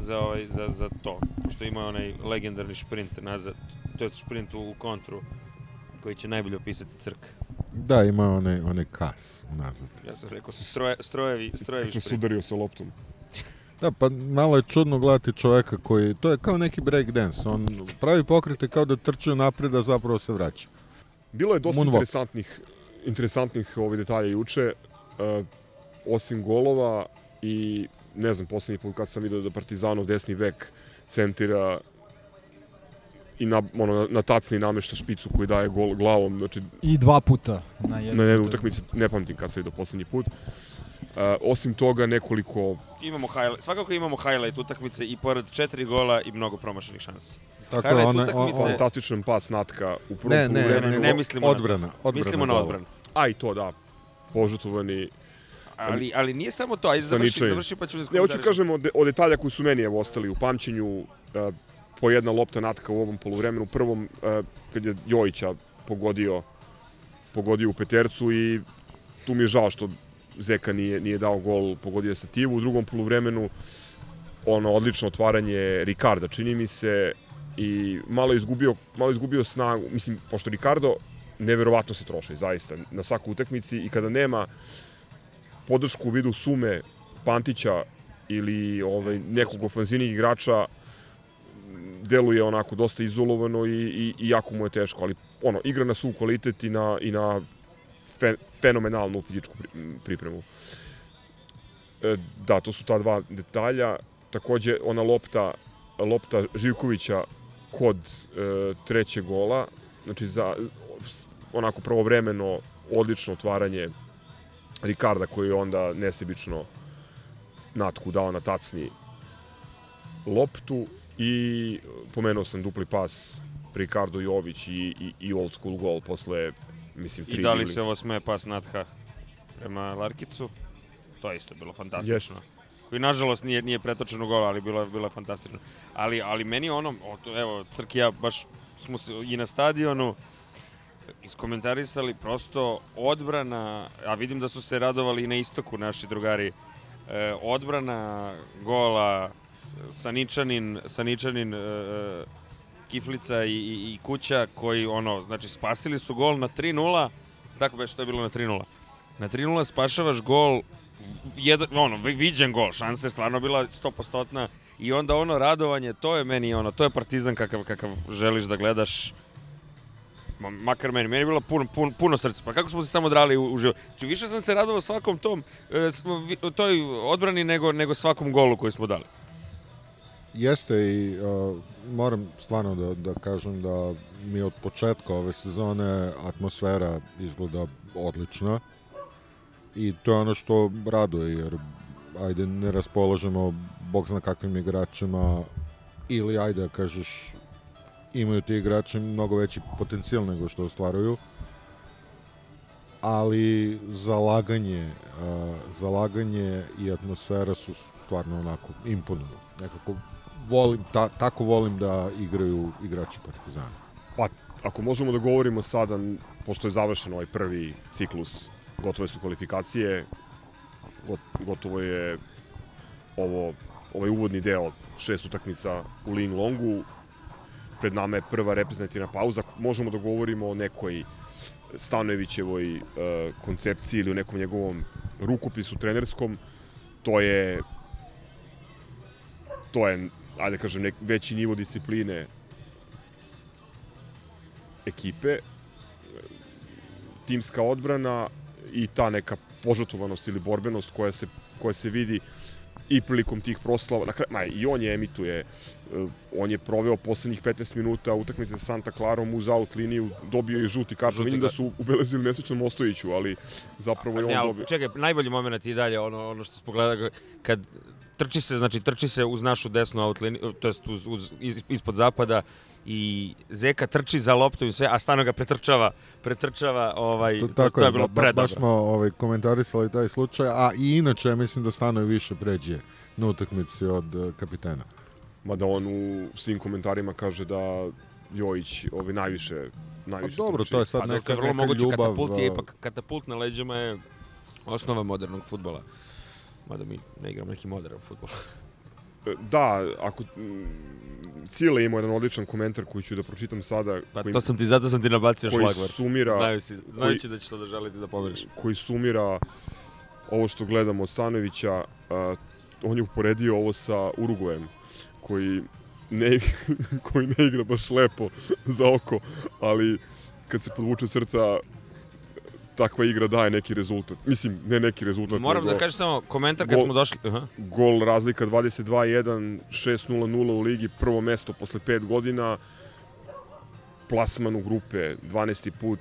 za, ovaj, za, za to, pošto ima onaj legendarni šprint nazad, to je šprint u, u kontru, koji će najbolje opisati crk. Da, ima onaj, onaj kas unazad. Ja sam rekao, stroje, strojevi, strojevi Što se šprint. udario sa loptom. Da, pa malo je čudno gledati čoveka koji, to je kao neki break dance, on pravi pokrete kao da trče napred, a zapravo se vraća. Bilo je dosta Moonwalk. interesantnih, interesantnih ovih detalja juče. Uh, osim golova i ne znam, poslednji put kad sam vidio da Partizanov desni bek centira i na, ono, na, tacni namešta špicu koji daje gol glavom, znači I dva puta na jednu. na jednoj utakmici, ne pamtim kad se vidio poslednji put. Uh, osim toga nekoliko Imamo highlight, svakako imamo highlight utakmice i pored četiri gola i mnogo promašenih šansi. Tako Highlight ona, utakmice- fantastičan pas Natka u prvom ne, ne, poluvremenu. nego ne mislimo na to. odbrana, odbrana. Mislimo na odbranu. A i to da, požutovani. Ali, ali nije samo to, ajde završi, završi pa ću da Ne, hoću kažem o, de, o detalja koji su meni evo, ostali u pamćenju. Uh, po jedna lopta Natka u ovom poluvremenu. Prvom, uh, kad je Jojića pogodio, pogodio u petercu i tu mi je žao što Zeka nije, nije dao gol, pogodio je stativu. U drugom poluvremenu ono odlično otvaranje Ricarda, čini mi se, i malo izgubio, malo izgubio snagu, mislim, pošto Ricardo neverovatno se troši, zaista, na svakoj utakmici i kada nema podršku u vidu sume Pantića ili ovaj, nekog ofanzivnih igrača, deluje onako dosta izolovano i, i, i jako mu je teško, ali ono, igra na svu kvalitet i na, i na fe, fenomenalnu fizičku pripremu. E, da, to su ta dva detalja. Takođe, ona lopta, lopta Živkovića kod e, trećeg gola, znači za onako pravovremeno odlično otvaranje Ricarda koji je onda nesebično natku dao na tacni loptu i pomenuo sam dupli pas Ricardo Jović i, i, i old school gol posle mislim tri I da li se ovo sme pas Natha prema Larkicu? To je isto bilo fantastično. Koji nažalost nije nije pretočen u gol, ali bilo bilo fantastično. Ali ali meni ono, evo Crki ja baš smo se i na stadionu iskomentarisali prosto odbrana, a vidim da su se radovali i na istoku naši drugari. E, odbrana gola Saničanin, Saničanin e, Kiflica i, i, i Kuća koji ono, znači spasili su gol na 3:0. Tako već to je bilo na 3:0. Na 3:0 spašavaš gol jedan ono vi- viđen gol, šansa je stvarno bila 100% i onda ono radovanje, to je meni ono, to je Partizan kakav kakav želiš da gledaš. Ma, makar meni, meni je bilo puno, puno, puno srca. Pa kako smo se samo drali u, u živo. Znači, više sam se radovao svakom tom, e, toj odbrani nego, nego svakom golu koji smo dali. Jeste i uh, moram stvarno da, da kažem da mi od početka ove sezone atmosfera izgleda odlična i to je ono što raduje jer ajde ne raspolažemo bog zna kakvim igračima ili ajde da kažeš imaju ti igrači mnogo veći potencijal nego što ostvaruju ali zalaganje uh, zalaganje i atmosfera su stvarno onako imponuju nekako volim, ta, tako volim da igraju igrači Partizana. Pa, ako možemo da govorimo sada, pošto je završen ovaj prvi ciklus, gotove su kvalifikacije, got, gotovo je ovo, ovaj uvodni deo šest utakmica u Ling Longu, pred nama je prva reprezentativna pauza, možemo da govorimo o nekoj Stanojevićevoj e, koncepciji ili o nekom njegovom rukopisu trenerskom, to je to je, ajde kažem, nek, veći nivo discipline ekipe, timska odbrana i ta neka požrtvovanost ili borbenost koja se, koja se vidi i prilikom tih proslava. Na kraju, ma, i on je emituje, eh, on je proveo poslednjih 15 minuta utakmice sa Santa Clarom uz out liniju, dobio je žuti karton. Vidim da su ubelezili nesrećnom Ostojiću, ali zapravo je on ali dobio. čekaj, najbolji moment i dalje, ono, ono što smo gledali, kad trči se, znači trči se uz našu desnu outliniju, to jest uz, uz, is- ispod zapada i Zeka trči za loptu i sve, a Stano ga pretrčava, pretrčava, ovaj, To, tako to je je, bilo ba, predobro. baš smo ovaj, komentarisali taj slučaj, a i inače mislim da Stanoje više pređe na utakmici od uh, kapitena. Mada on u svim komentarima kaže da Jojić ovaj, najviše, Pa najviše dobro, trči. to je sad Pa neka, je vrlo neka moguće, ljubav. katapult je uh, ipak, katapult na leđima je osnova modernog futbola. Mada mi ne igramo neki modern futbol. *laughs* Da, ako mm, Cile ima jedan odličan komentar koji ću da pročitam sada, Pa koji, to sam ti, zato sam ti nabacio koji šlagvort. sumira- Znaju si, znajući da ćeš to da želiti da pobediš. koji sumira ovo što gledamo od Stanovića, a, on je uporedio ovo sa Uruguajem, koji ne, *laughs* koji ne igra baš lepo za oko, ali kad se podvuče crta takva igra daje neki rezultat. Mislim, ne neki rezultat, Moram nego da kažem samo komentar kad Gol- smo došli. Aha. gol razlika 22-1, 6-0-0 u ligi, prvo mesto posle 5 godina, plasman u grupe, 12. put,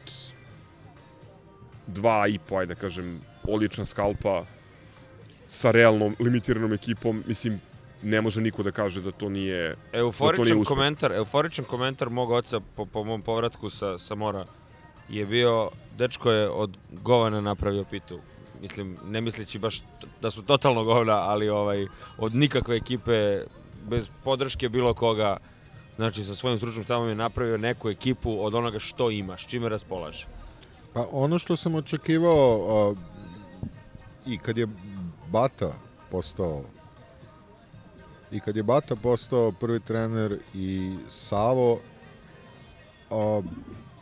dva i po, ajde da kažem, odlična skalpa sa realnom, limitiranom ekipom. Mislim, ne može niko da kaže da to nije... Da to Euforičan nije komentar, euforičan komentar mog oca po, po mom povratku sa, sa mora je bio, dečko je od govana napravio pitu. Mislim, ne misleći baš da su totalno govna, ali ovaj, od nikakve ekipe, bez podrške bilo koga, znači sa svojim stručnim stavom je napravio neku ekipu od onoga što ima, s čime raspolaže. Pa ono što sam očekivao a, i kad je Bata postao i kad je Bata postao prvi trener i Savo a,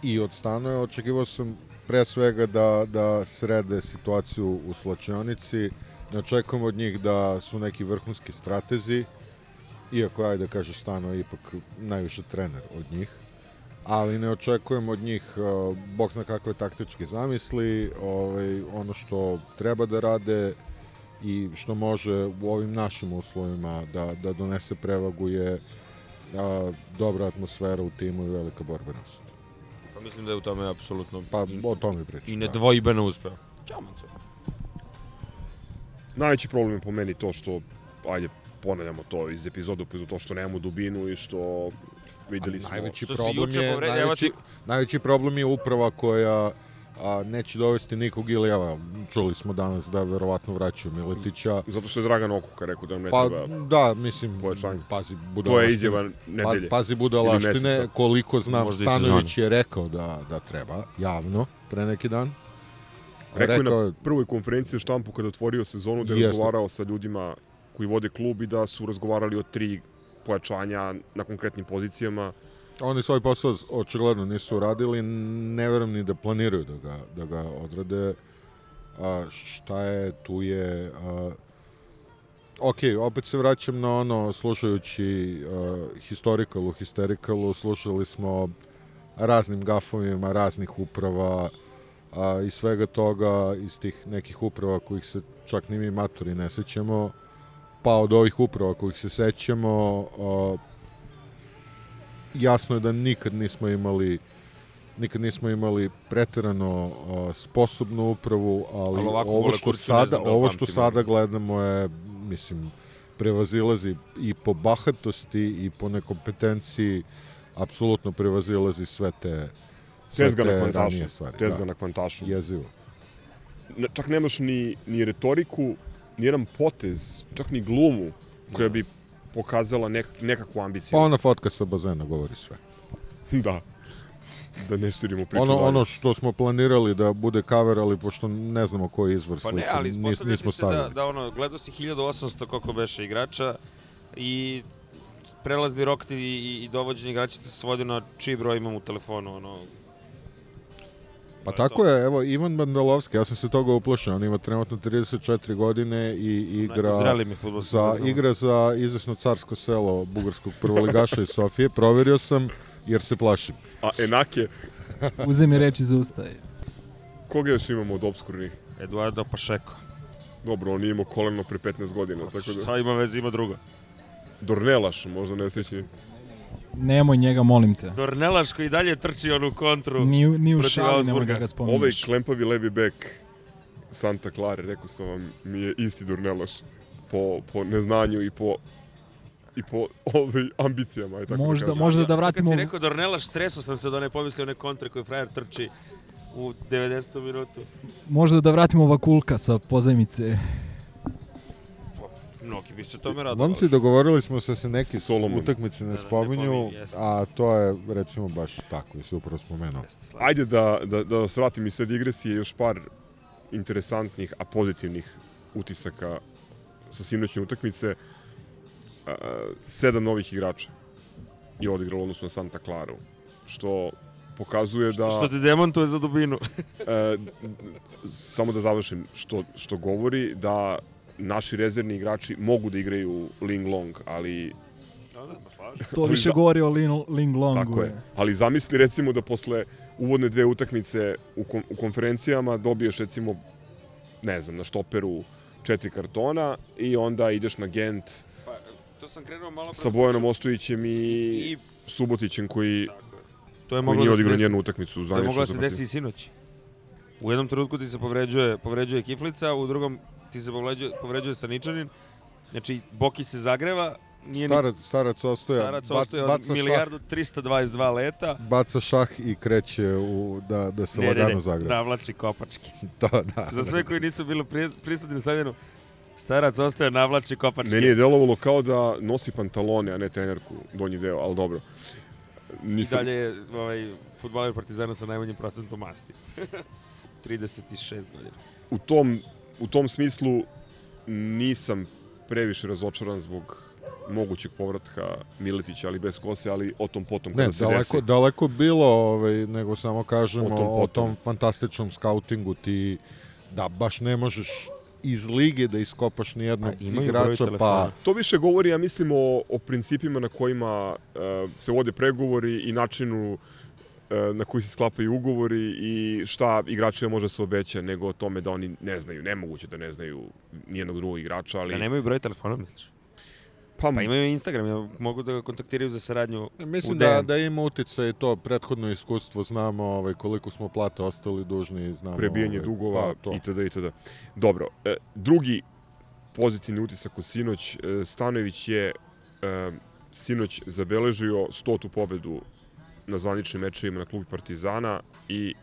i od Stanoje očekivao sam pre svega da, da srede situaciju u slačionici ne očekujem od njih da su neki vrhunski stratezi iako ajde da Stano je ipak najviše trener od njih ali ne očekujem od njih uh, bog zna kakve taktičke zamisli, ovaj, ono što treba da rade i što može u ovim našim uslovima da, da donese prevagu je a, dobra atmosfera u timu i velika borbenost. Mislim da je u tome apsolutno Pa i, o tome pričam. i da. nedvojbeno uspeo. Ćao, Manco. Najveći problem je po meni to što, ajde, ponavljamo to iz epizoda u epizodu, to što nemamo dubinu i što videli smo... Najveći problem je najveći, najveći problem je uprava koja a, neće dovesti nikog ili evo, čuli smo danas da verovatno vraćaju Miletića. Zato što je Dragan Okuka rekao da ne Pa treba... da, mislim, pojačanje. pazi, To budalaštine. je izjava nedelje. Pa, pazi budalaštine, koliko znam, Možda Stanović je rekao da, da treba, javno, pre neki dan. Rekao je na prvoj konferenciji štampu kada otvorio sezonu da je razgovarao sa ljudima koji vode klub i da su razgovarali o tri pojačanja na konkretnim pozicijama. Oni svoj posao očigledno nisu uradili, ne verujem ni da planiraju da ga, da ga odrade. A, šta je, tu je... A, ok, opet se vraćam na ono, slušajući a, historikalu, histerikalu, slušali smo raznim gafovima, raznih uprava a, i svega toga iz tih nekih uprava kojih se čak ni mi maturi ne sećamo, pa od ovih uprava kojih se sećamo, a, jasno je da nikad nismo imali nikad nismo imali preterano uh, sposobnu upravu, ali, Ali ovako ovo što sada znam da ovo što sada gledamo je mislim prevazilazi i po bahatosti i po nekompetenciji apsolutno prevazilazi sve te sve Tezga na te kvantašu. ranije stvari. Tezga na kvantašu. Da, jezivo. Čak nemaš ni, ni retoriku, ni jedan potez, čak ni glumu koja bi pokazala nek, nekakvu ambiciju. Pa ona fotka sa bazena govori sve. *laughs* da. Da ne širimo priču Ono, dalje. ono što smo planirali da bude cover, ali pošto ne znamo koji je izvor Pa slike, ne, ali nis- nismo da, stavili. da ono, gledao si 1800 koliko beše igrača i prelazni rok ti i, i dovođenje igrača se svodi na čiji broj imam u telefonu, ono, Pa To je tako je, evo, Ivan Bandalovski, ja sam se toga uplašao, on ima trenutno 34 godine i igra za, igra za izvesno carsko selo bugarskog prvoligaša iz Sofije. Proverio sam, jer se plašim. A Enake, Uze mi reč iz usta. koga još imamo od obskurnih? Eduardo Pašeko. Dobro, on je imao koleno pre 15 godina, tako da... Šta ima veze, ima drugo. Dornelaš, možda nesrećni. Nemoj njega, molim te. Dornelaš koji dalje trči onu kontru. Ni, ni u šali nemoj da ga Ovaj spominješ. klempavi levi bek Santa Clara, rekao sam vam, mi je isti Dornelaš po, po neznanju i po i po ovaj, ambicijama, aj tako Možda- da kažem. možda da Kad vratimo... si rekao Dornelaš, stresao sam se od one pomisli one kontre koje frajer trči u 90. minutu. Možda da vratimo Vakulka sa pozajmice. Mnogi bi se tome radovali. Momci, dogovorili smo se da se neki Solomon. utakmice ne Da, da, ne spominju, a to je recimo baš tako, i se upravo spomenuo. Ajde da, da, da vas vratim iz sve digresije, još par interesantnih, a pozitivnih utisaka sa sinoćne utakmice. A, sedam novih igrača je odigralo odnosno na Santa Claru, što pokazuje da... Što te demontuje za dubinu. E, samo da završim, što, što govori da naši rezervni igrači mogu da igraju Ling Long, ali To više govori o Lin, Ling Longu. Tako je. Ali zamisli recimo da posle uvodne dve utakmice u, kom, u konferencijama dobiješ recimo, ne znam, na štoperu četiri kartona i onda ideš na Gent Pa, to sam krenuo malo... sa Bojanom Ostojićem i, I Subotićem koji, to je koji moglo nije da se odigrao desi. njenu utakmicu. To je moglo da se desi i sinoć. U jednom trenutku ti se povređuje, povređuje Kiflica, u drugom ti se povređuje, povređuje Saničanin. Znači, Boki se zagreva, nije ni Starac, starac ostoja, starac ba- ostoje od baca, milijardu 322 leta. šah, baca šah i kreće u, da, da se Ne, ne, lagano ne, zagreba. navlači kopački. To, *laughs* da. Za sve koji nisu bili pri, prisutni na stadionu, starac ostaje navlači kopački. Meni je delovalo kao da nosi pantalone, a ne trenerku, donji deo, ali dobro. I Nisam, dalje je ovaj, futbaler Partizana sa najmanjim procentom masti. *laughs* 36 godina. u, tom, u tom smislu nisam previše razočaran zbog mogućeg povratka Miletića, ali bez kose, ali o tom potom kada Ne, se daleko, desi. daleko bilo, ovaj, nego samo kažemo O o tom tom, potom. fantastičnom skautingu ti da baš ne možeš iz lige da iskopaš ni jednog igrača, pa To više govori, ja mislim, o, o principima na kojima e, se vode pregovori i načinu e, na koji se sklapaju ugovori i šta igračima može se obeća, nego o tome da oni ne znaju, nemoguće da ne znaju nijednog drugog igrača, ali... Da nemaju broj telefona, misliš? pa, Pa imaju Instagram, ja mogu da ga kontaktiraju za saradnju Mislim u da, da ima uticaj i to prethodno iskustvo, znamo ovaj, koliko smo plate ostali dužni, znamo... prebijanje ovaj, dugova pa, to. itd. itd. Dobro, e, drugi pozitivni utisak od sinoć, e, Stanojević je e, sinoć zabeležio stotu pobedu na zvaničnim mečevima na klubu Partizana i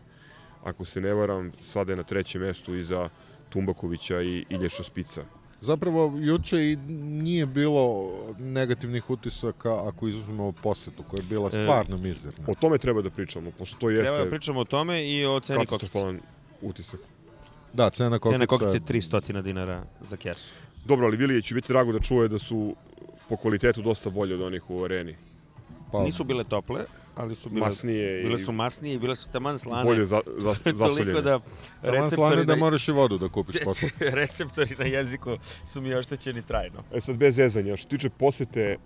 ako se ne varam, sada je na trećem mestu iza Tumbakovića i Ilješa Spica. Zapravo, juče i nije bilo negativnih utisaka ako izuzmemo posetu, koja je bila E, stvarno mizerna. O tome treba da pričamo, pošto to Treba da jeste pričamo o tome i o ceni kokice. katastrofalan utisak. Da, cena kokica... Cena kokice 300 dinara za kesu. Dobro, ali Vilije će biti drago da čuje da su po kvalitetu dosta bolje od onih u areni. Pa, Nisu bile tople, ali su bile, Masnije bile i su masnije i bile su taman slane. bolje za, za, *laughs* Toliko zasoljene. da Taman slane receptori, da moraš i vodu da kupiš *laughs* posle. *laughs* receptori na jeziku su mi oštećeni trajno. E sad bez zezanja, što tiče posete,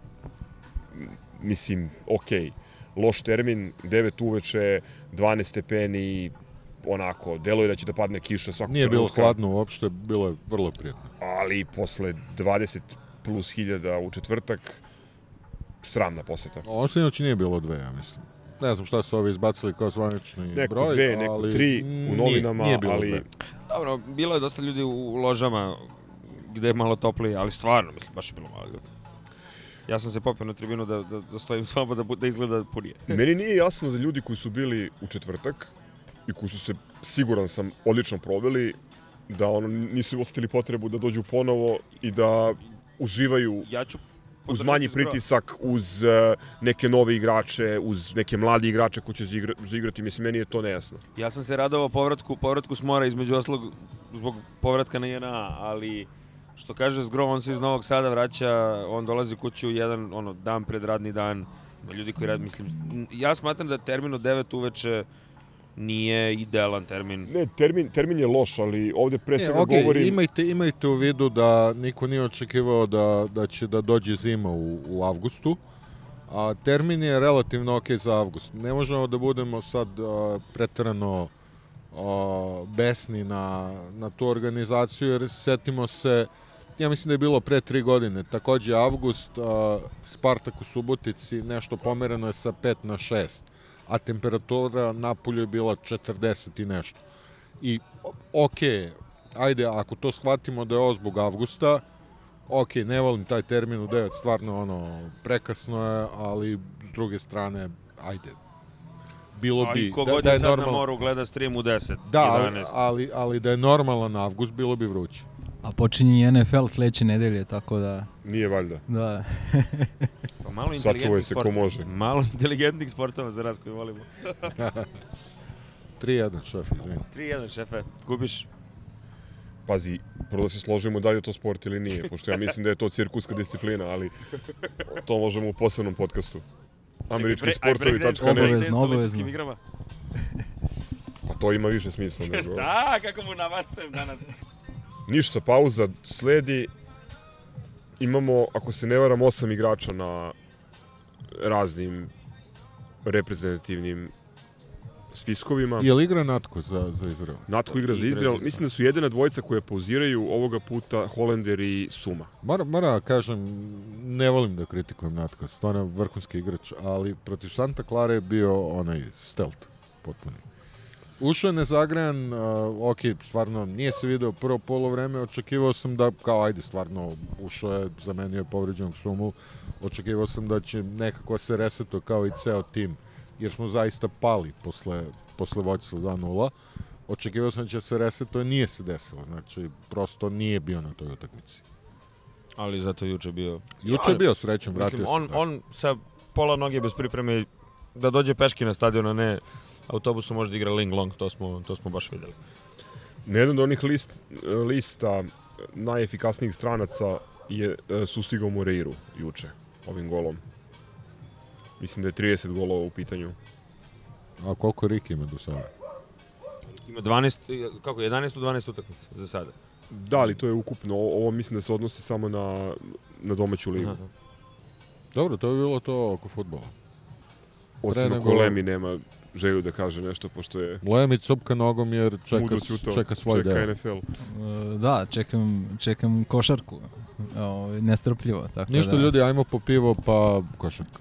mislim, okej, loš termin, 9 uveče, 12 stepeni, onako, deluje da će da padne kiša svakog Nije bilo trenutka, hladno uopšte, bilo je vrlo prijatno. Ali posle 20 plus hiljada u četvrtak, sramna poseta. Ovo sinoć nije bilo dve, ja mislim. Ne znam šta su ovi izbacili kao zvanični Neko broj, dve, neko ali tri u nije- novinama, nije bilo ali dve. Dobro, bilo je dosta ljudi u ložama gde je malo toplije, ali stvarno, mislim, baš je bilo malo ljudi. Ja sam se popio na tribinu da, da, da stojim s vama da, da izgleda punije. *laughs* Meni nije jasno da ljudi koji su bili u četvrtak i koji su se, siguran sam, odlično proveli, da ono, nisu osetili potrebu da dođu ponovo i da uživaju Ja ću uz manji pritisak, uz uh, neke nove igrače, uz neke mladi igrače koji će zaigra, zaigrati. Mislim, meni je to nejasno. Ja sam se radovao povratku, povratku s mora između oslog zbog povratka na JNA, ali što kaže Zgro, on se iz Novog Sada vraća, on dolazi kuću jedan ono, dan pred radni dan. Ljudi koji rad, mislim, ja smatram da termin od 9 uveče nije idealan termin. Ne, termin, termin je loš, ali ovde pre svega okej, govorim... imajte, imajte u vidu da niko nije očekivao da, da će da dođe zima u, u avgustu, a termin je relativno ok za avgust. Ne možemo da budemo sad a, pretrano a, besni na, na tu organizaciju, jer setimo se, ja mislim da je bilo pre tri godine, takođe avgust, a, Spartak u Subotici, nešto pomereno je sa 5 na 6, a temperatura napolju je bila 40 i nešto. I ok, ajde, ako to shvatimo da je ovo zbog avgusta, ok, ne volim taj termin u 9, stvarno ono, prekasno je, ali s druge strane, ajde, bilo Ali bi, da, kogod da je je sad na normalno, moru gleda stream u 10, da, ali, 11. ali, ali da je normalan avgust, bilo bi vruće. A počinje i NFL sledeće nedelje, tako da... Nije valjda. Da. Pa malo Sačuvaj inteligentnih se ko sportova. može. Malo inteligentnih sportova za nas koji volimo. *laughs* 3-1, šef, izvini. 3-1, šefe, gubiš. Pazi, prvo da se složimo da li je to sport ili nije, pošto ja mislim da je to cirkuska disciplina, ali to možemo u posebnom podcastu. Američki Čekaj, aj, sportovi, tačka ne. Obavezno, obavezno. igrama. Pa to ima više smisla. *laughs* Nego. Da, kako mu nabacujem danas. Ništa, pauza sledi. Imamo, ako se ne varam, osam igrača na raznim reprezentativnim spiskovima. Je li igra Natko za, za Izrael? Natko igra za Igra za Izrael. Mislim da su jedina dvojica koje pauziraju ovoga puta Holender i Suma. Mora, mora kažem, ne volim da kritikujem Natka, stvarno vrhunski igrač, ali protiv Santa Clara je bio onaj stealth potpuni. Ušao je nezagrejan, uh, ok, stvarno nije se video prvo polovreme, očekivao sam da, kao ajde, stvarno ušao je, zamenio je povređenog sumu, očekivao sam da će nekako se resetuje kao i ceo tim, jer smo zaista pali posle, posle vođstva 2-0. Očekivao sam da će se resetuje, nije se desilo, znači prosto nije bio na toj utakmici. Ali zato juče bio... Juče je bio srećan, vratio Mislim, se. on, da. on sa pola noge bez pripreme da dođe peški na stadion, a ne autobusom može da igra Ling Long, to smo, to smo baš videli. Na jedan od onih list, lista najefikasnijih stranaca je e, sustigao Moreiru juče ovim golom. Mislim da je 30 golova u pitanju. A koliko Riki ima do sada? Ima 12, kako, 11 u 12 utakmica za sada. Da, ali to je ukupno. Ovo mislim da se odnosi samo na, na domaću ligu. Aha. Dobro, to je bilo to oko futbola. Osim Pre ako Lemi nema želju da kaže nešto, pošto je Lemi cupka nogom jer čeka, čeka svoj čeka deo. NFL. E, Da, čekam, čekam košarku. Ovaj, nestrpljivo. Tako Ništa da, ljudi, ajmo po pivo pa košarka.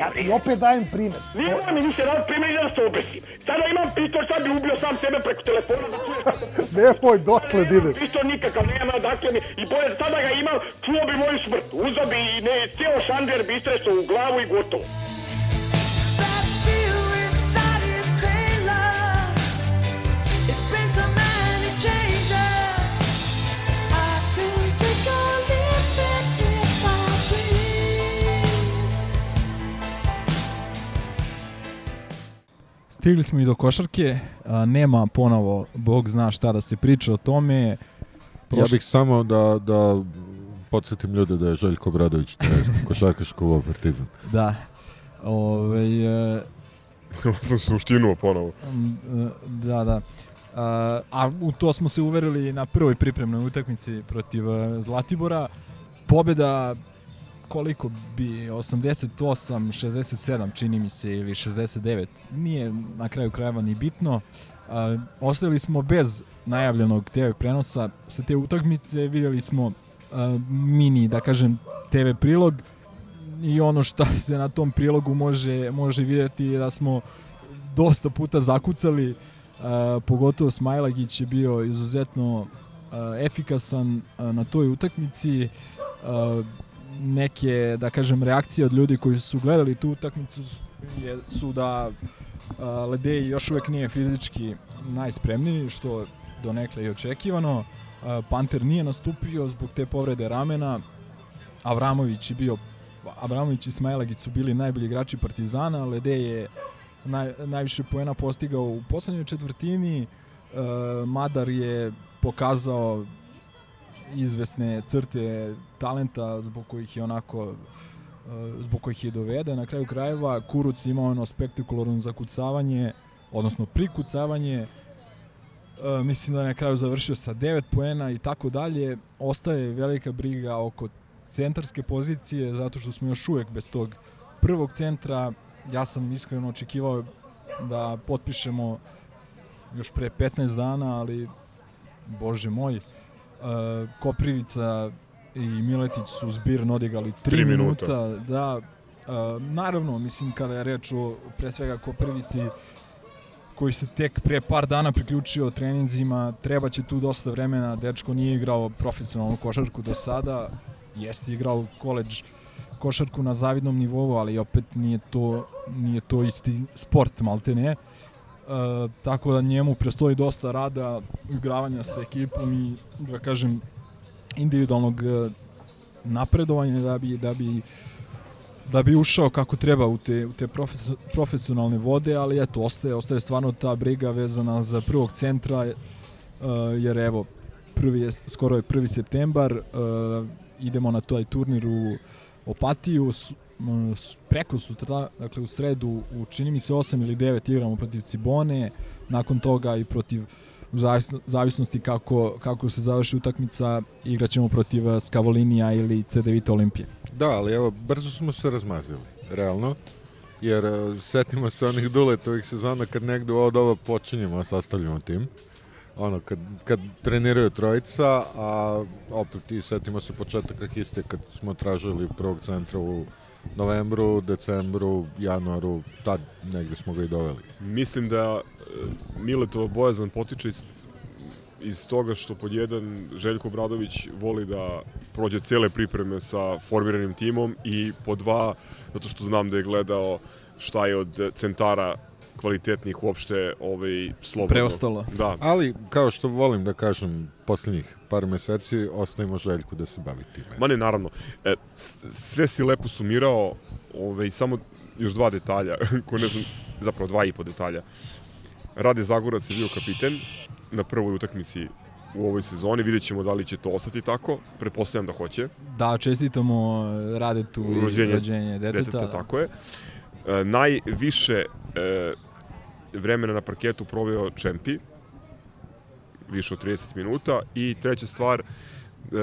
Ja i opet dajem primjer. Nije mi više rad primjer da se obesim. Sada imam pištolj, sad bi ubio sam sebe preko telefona da čuje kako... *laughs* Nemoj dotle da ideš. Pištolj nikakav nema, dakle mi, i bolje sada ga imam, čuo bi moju smrt. Uzao bi i ne, cijelo šander bi istresao u glavu i gotovo. Stigli smo i do košarke, a, nema ponovo, Bog zna šta da se priča o tome. Ja Prošle- bih samo da, da podsjetim ljude da je Željko Bradović da *laughs* je košarkaš kluba Partizan. Da. Ovaj, e, Ovo sam suštinuo ponovo. m, e, da, da. A, a u to smo se uverili na prvoj pripremnoj utakmici protiv e, Zlatibora. Pobjeda koliko bi 88 67 čini mi se ili 69 nije na kraju krajeva ni bitno. A, ostali smo bez najavljenog TV prenosa. Sa te utakmice vidjeli smo a, mini da kažem TV prilog. I ono što *laughs* se na tom prilogu može može vidjeti je da smo dosta puta zakucali. A, pogotovo Smajlagić je bio izuzetno efikasan na toj utakmici neke, da kažem, reakcije od ljudi koji su gledali tu utakmicu je, su da a, Ledeji još uvek nije fizički najspremniji, što donekle i očekivano. A, Panter nije nastupio zbog te povrede ramena. Avramović je bio Avramović i Smajlagić su bili najbolji igrači Partizana, Ledej je naj, najviše poena postigao u poslednjoj četvrtini. E, Madar je pokazao izvesne crte talenta zbog kojih je onako e, zbog kojih je doveden. Na kraju krajeva Kuruc je imao ono spektakularno zakucavanje, odnosno prikucavanje. E, mislim da je na kraju završio sa 9 poena i tako dalje. Ostaje velika briga oko centarske pozicije zato što smo još uvek bez tog prvog centra. Ja sam iskreno očekivao da potpišemo još pre 15 dana, ali bože moj, uh, Koprivica i Miletić su zbirno odigrali 3 Tri minuta. minuta. Da, uh, naravno, mislim kada je reč o pre svega Koprivici koji se tek pre par dana priključio treninzima, treba će tu dosta vremena, dečko nije igrao profesionalnu košarku do sada, jeste igrao koleđ košarku na zavidnom nivou, ali opet nije to, nije to isti sport, malte ne. E, tako da njemu prestoji dosta rada, igravanja sa ekipom i, da kažem, individualnog e, napredovanja da bi, da bi da bi ušao kako treba u te, u te profes, profesionalne vode, ali eto, ostaje, ostaje stvarno ta briga vezana za prvog centra, uh, jer evo, prvi je, skoro je 1. septembar, idemo na taj turnir u Opatiju, preko sutra, dakle u sredu, u čini mi se 8 ili 9 igramo protiv Cibone, nakon toga i protiv u zavisno, zavisnosti kako, kako se završi utakmica igraćemo protiv eh, Skavolinija ili CD Vita Olimpije. Da, ali evo, brzo smo se razmazili, realno. Jer uh, setimo se onih duletovih sezona kad negde od ova počinjemo, sastavljamo tim. Ono, kad, kad treniraju trojica, a opet i setimo se početaka histe kad smo tražili prvog centra u novembru, decembru, januaru, tad negde smo ga i doveli. Mislim da e, Miletova bojazan potiče iz, iz toga što pod jedan Željko Bradović voli da prođe cele pripreme sa formiranim timom i pod dva zato što znam da je gledao šta je od centara kvalitetnih uopšte ovaj, slobodno. Preostalo. Da, Ali, kao što volim da kažem, poslednjih par meseci ostavimo Željku da se bavi time. Ma ne, naravno. E, sve si lepo sumirao, ove, samo još dva detalja, *laughs* koje ne znam, zapravo dva i po detalja. Rade Zagorac je bio kapiten na prvoj utakmici u ovoj sezoni, vidjet ćemo da li će to ostati tako, pretpostavljam da hoće, Da, čestitamo Radetu i Rođenje rođenje deteta. deteta, tako je. E, najviše e, vremena na parketu proveo Čempi, više od 30 minuta, i treća stvar, e,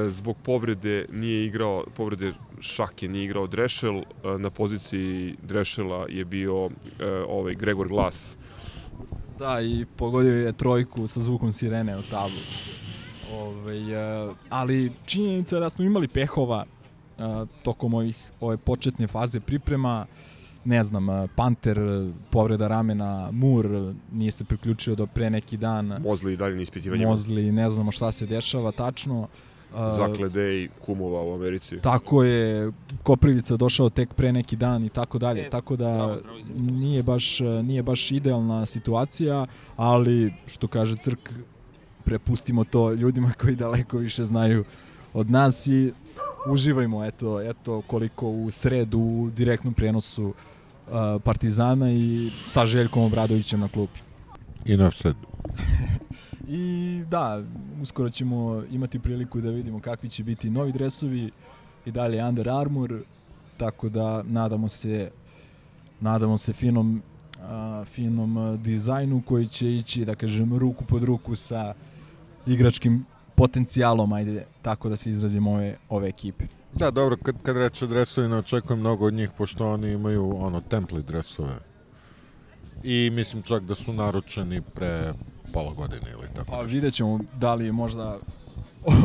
zbog povrede nije igrao, povrede Šake nije igrao Drešel, e, na poziciji Drešela je bio e, ovaj Gregor Glas. Da, i pogodio je trojku sa zvukom sirene u tablu. Ove, uh, ali činjenica je da smo imali pehova uh, tokom ovih, ove početne faze priprema. Ne znam, Panter, povreda ramena, Mur nije se priključio do pre neki dan. Mozli i dalje na ispitivanjima. Mozli, ne znamo šta se dešava tačno. Zaklede i kumova u Americi. Tako je, Koprivica došao tek pre neki dan i tako dalje. Tako da nije baš, nije baš idealna situacija, ali što kaže Crk, prepustimo to ljudima koji daleko više znaju od nas i uživajmo eto, eto koliko u sredu u direktnom prenosu uh, Partizana i sa Željkom Obradovićem na klupi. I na sad. *laughs* I da, uskoro ćemo imati priliku da vidimo kakvi će biti novi dresovi i dalje Under Armour, tako da nadamo se nadamo se finom a, finom dizajnu koji će ići, da kažem, ruku pod ruku sa igračkim potencijalom, ajde, tako da se izrazimo ove, ove ekipe. Da, dobro, kad, kad reče dresovi, ne očekujem mnogo od njih, pošto oni imaju ono template dresove. I mislim čak da su naručeni pre pola godine ili tako Pa vidjet ćemo da li je možda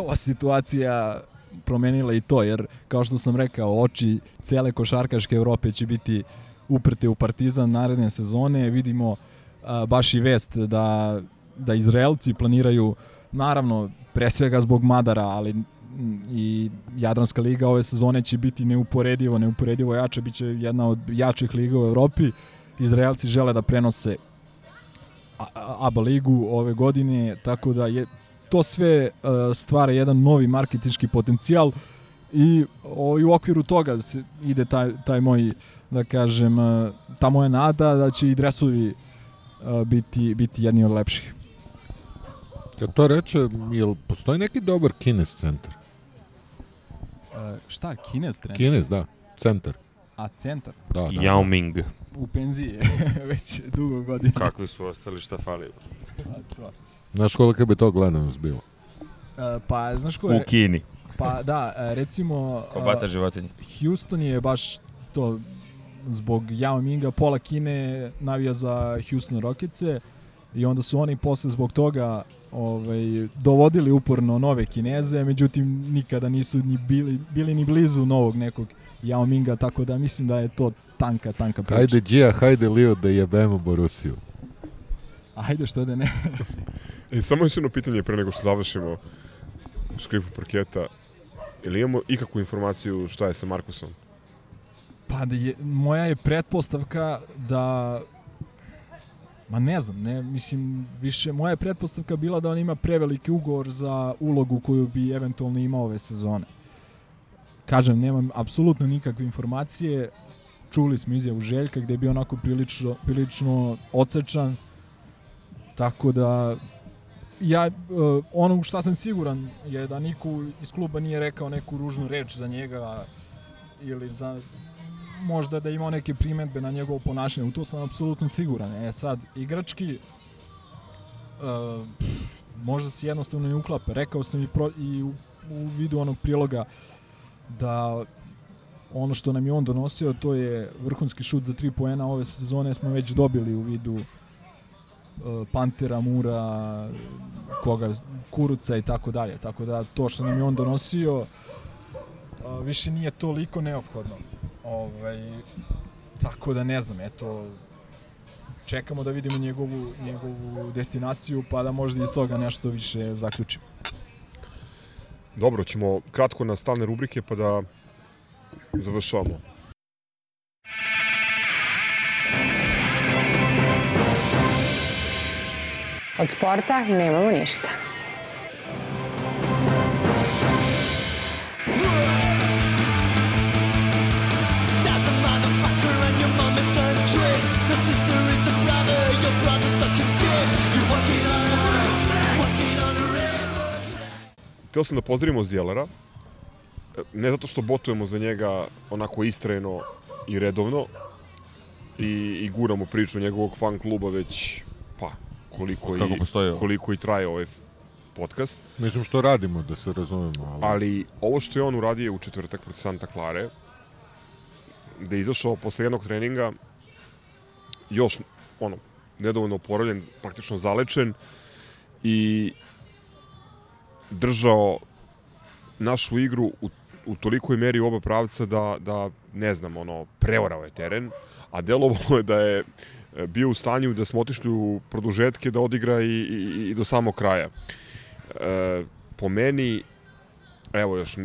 ova situacija promenila i to, jer kao što sam rekao, oči cele košarkaške Evrope će biti uprte u Partizan naredne sezone. Vidimo a, baš i vest da, da Izraelci planiraju, naravno, pre svega zbog Madara, ali i Jadranska liga ove sezone će biti neuporedivo, neuporedivo jača, bit će jedna od jačih liga u Evropi. Izraelci žele da prenose ABA ligu ove godine, tako da je to sve uh, stvara jedan novi marketinški potencijal i, o, i u okviru toga se ide taj, taj moj, da kažem, uh, ta moja nada da će i dresovi uh, biti, biti jedni od lepših. Kad to reče, jel postoji neki dobar kines centar? Uh, šta, Kinez trener? Kines, da, centar. A centar? Da, da, da. Yao Ming. U penziji je *laughs* već dugo godina. Kakvi su ostali, šta fali? A, to. Znaš koliko bi to gledanost bilo? Uh, pa, znaš ko U je? Kini. Pa da, uh, recimo... Ko uh, bata životinje. Houston je baš to zbog Yao Minga, pola Kine navija za Houston Rocketse i onda su oni posle zbog toga ovaj, dovodili uporno nove Kineze, međutim nikada nisu ni bili, bili ni blizu novog nekog Yao Minga, tako da mislim da je to tanka, tanka priča. Hajde, Gia, hajde, Lio, da jebemo Borusiju. Ajde, što da ne. *laughs* E, samo još jedno pitanje pre nego što završimo škripu parketa. Ili imamo ikakvu informaciju šta je sa Markusom? Pa da je, moja je pretpostavka da Ma ne znam, ne, mislim, više, moja pretpostavka bila da on ima preveliki ugovor za ulogu koju bi eventualno imao ove sezone. Kažem, nemam apsolutno nikakve informacije, čuli smo izjavu Željka gde je bio onako prilično, prilično odsečan, tako da ja, uh, ono u šta sam siguran je da niko iz kluba nije rekao neku ružnu reč za njega ili za možda da je imao neke primetbe na njegovo ponašanje, u to sam apsolutno siguran. E sad, igrački, uh, možda se jednostavno ne uklapa. Rekao sam i, pro, i u, u vidu onog priloga da ono što nam je on donosio, to je vrhunski šut za tri poena ove sezone smo već dobili u vidu e, Pantera, Mura, koga, Kuruca i tako dalje. Tako da to što nam je on donosio a, više nije toliko neophodno. Ovaj, tako da ne znam, eto, čekamo da vidimo njegovu, njegovu destinaciju pa da možda iz toga nešto više zaključimo. Dobro, ćemo kratko na stalne rubrike pa da završavamo. Od sporta nemamo ništa. Htio sam da pozdravimo Zdjelera, ne zato što botujemo za njega onako istrajno i redovno i, i guramo priču njegovog fan kluba već pa koliko, i, postoji ovo. koliko i traje ovaj podcast. Mislim što radimo, da se razumemo. Ali... Ali ovo što je on uradio u četvrtak protiv Santa Clare, da je izašao posle jednog treninga još ono, nedovoljno oporavljen, praktično zalečen i držao našu igru u, u tolikoj meri u oba pravca da, da ne znam, ono, preorao je teren, a delovalo je da je e, bio u stanju da smo otišli u produžetke da odigra i, i, i do samog kraja. E, po meni, evo još,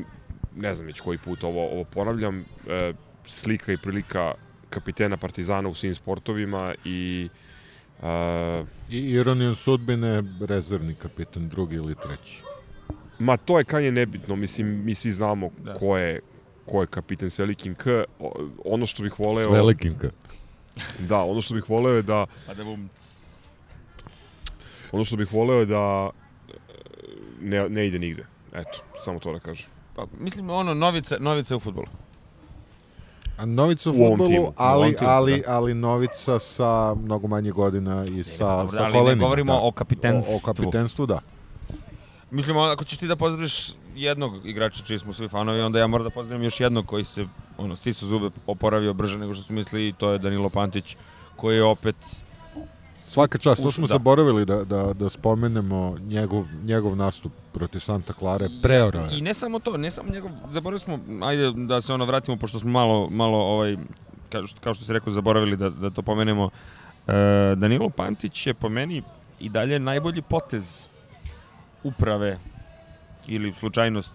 ne znam već koji put ovo, ovo ponavljam, e, slika i prilika kapitena Partizana u svim sportovima i e, I ironijom sudbine, rezervni kapitan, drugi ili treći. Ma to je kanje nebitno, mislim, mi svi znamo da. ko je ko je kapiten s velikim K. Ono što bih voleo... velikim K. *laughs* Da, ono što bih voleo je da... Pa da bum... Ono što bih voleo je da e, ne, ne ide nigde. Eto, samo to da kažem. Pa, mislim, ono, novica, novica u futbolu. A Novica u U futbolu, timu, ali, timu, ali, da. ali Novica sa mnogo manje godina i sa, dobro, sa ali ne kolenima. govorimo da. o kapitenstvu. O, o kapitenstvu, da. Mislim, ako ćeš ti da pozdraviš jednog igrača čiji smo svi fanovi, onda ja moram da pozdravim još jednog koji se ono, stisao zube, oporavio brže nego što su mislili i to je Danilo Pantić, koji je opet Svaka čast, to smo da. zaboravili da, da, da spomenemo njegov, njegov nastup protiv Santa Clare. Preorao je. I ne samo to, ne samo njegov, zaboravili smo, ajde da se ono vratimo, pošto smo malo, malo ovaj, kao što, kao što se rekao, zaboravili da, da to pomenemo. E, Danilo Pantić je po meni i dalje najbolji potez uprave ili slučajnost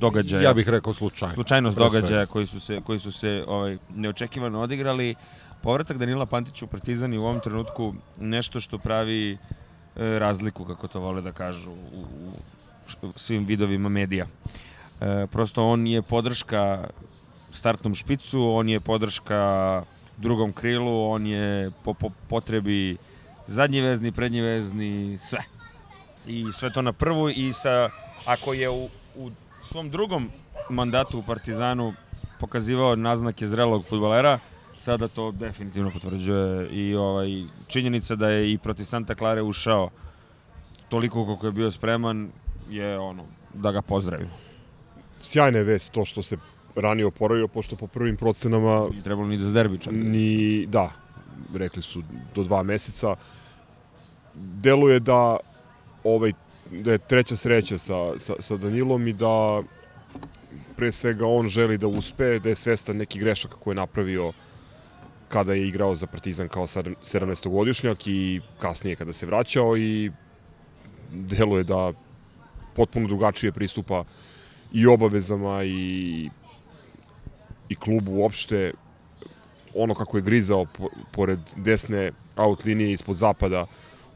događaja. Ja bih rekao slučajno. slučajnost događaja koji su se koji su se ovaj neočekivano odigrali. Povratak Danila Pantića u Partizan je u ovom trenutku nešto što pravi e, razliku kako to vole da kažu u, u svim vidovima medija. E, prosto on je podrška startnom špicu, on je podrška drugom krilu, on je po, po potrebi zadnji vezni, prednji vezni, sve. I sve to na prvu i sa, ako je u, u svom drugom mandatu u Partizanu pokazivao naznake zrelog futbolera, sada to definitivno potvrđuje i ovaj činjenica da je i protiv Santa Clare ušao toliko koliko je bio spreman je ono da ga pozdravimo. Sjajna je vest to što se ranije oporavio, pošto po prvim procenama I trebalo ni da zderbi čak. ni, da, rekli su do dva meseca. Deluje da ovaj da je treća sreća sa, sa, sa Danilom i da pre svega on želi da uspe, da je svestan neki grešaka koje je napravio kada je igrao za Partizan kao 17-godišnjak i kasnije kada se vraćao i deluje da potpuno drugačije pristupa i obavezama i i klubu uopšte. Ono kako je grizao po, pored desne out linije ispod zapada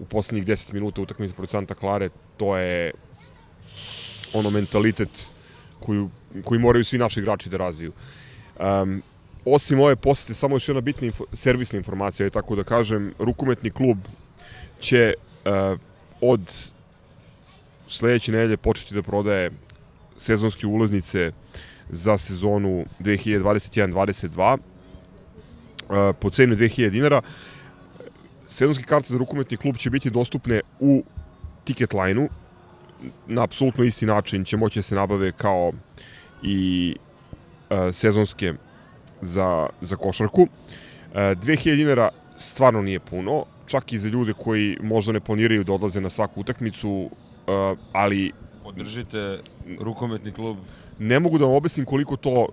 u poslednjih 10 minuta utakmice protiv Santa Clare, to je ono mentalitet koju, koji moraju svi naši igrači da razviju. Um, osim ove posete, samo još jedna bitna info, servisna informacija, je tako da kažem, rukometni klub će uh, od sledeće nedelje početi da prodaje sezonske ulaznice za sezonu 2021-22 uh, po ceni 2000 dinara. Sezonske karte za rukometni klub će biti dostupne u ticket line-u, na apsolutno isti način će moći da se nabave kao i e, sezonske za, za košarku. E, 2000 dinara stvarno nije puno, čak i za ljude koji možda ne planiraju da odlaze na svaku utakmicu, e, ali Podržite rukometni klub. ne mogu da vam objasnim koliko to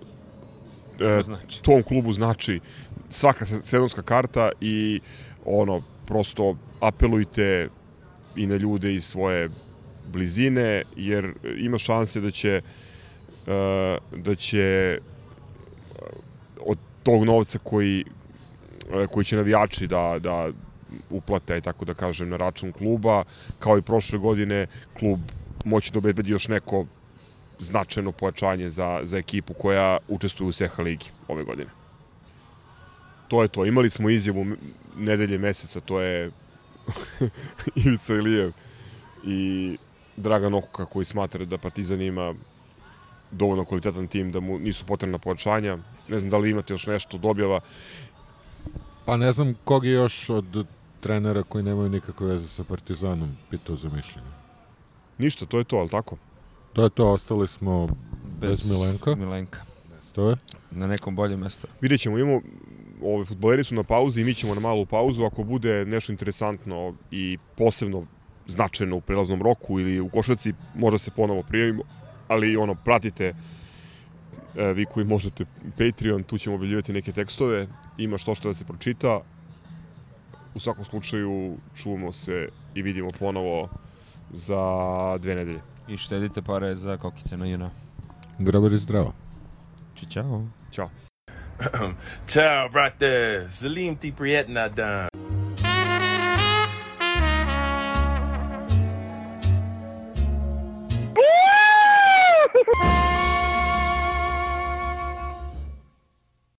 e, Znači. tom klubu znači svaka se- sezonska karta i ono prosto apelujte i na ljude iz svoje blizine jer ima šanse da će e, da će e, od tog novca koji e, koji će navijači da, da uplate, tako da kažem, na račun kluba, kao i prošle godine, klub moći da obezbedi još neko značajno pojačanje za, za ekipu koja učestvuje u Seha ligi ove godine. To je to. Imali smo izjavu nedelje meseca, to je *laughs* Ivica Ilijev i Dragan Okuka koji smatra da Partizan ima dovoljno kvalitetan tim da mu nisu potrebna pojačanja. Ne znam da li imate još nešto dobjava. Pa ne znam kog je još od trenera koji nemaju nikakve veze sa Partizanom pitao za mišljenje. Ništa, to je to, ali tako? To je to, ostali smo bez, Milenka. Milenka. To je? Na nekom boljem mestu. Vidjet ćemo, imamo, ove, futboleri su na pauzi i mi ćemo na malu pauzu. Ako bude nešto interesantno i posebno značajno u prelaznom roku ili u košarci, možda se ponovo prijavimo, ali ono, pratite e, vi koji možete Patreon, tu ćemo objavljivati neke tekstove, ima što što da se pročita. U svakom slučaju čuvamo se i vidimo ponovo za dve nedelje. I štedite pare za kokice na JNA. Graber i zdravo. Či, čao. Ćao. *clears throat* Ciao, brate. Salim ti prijetna dan.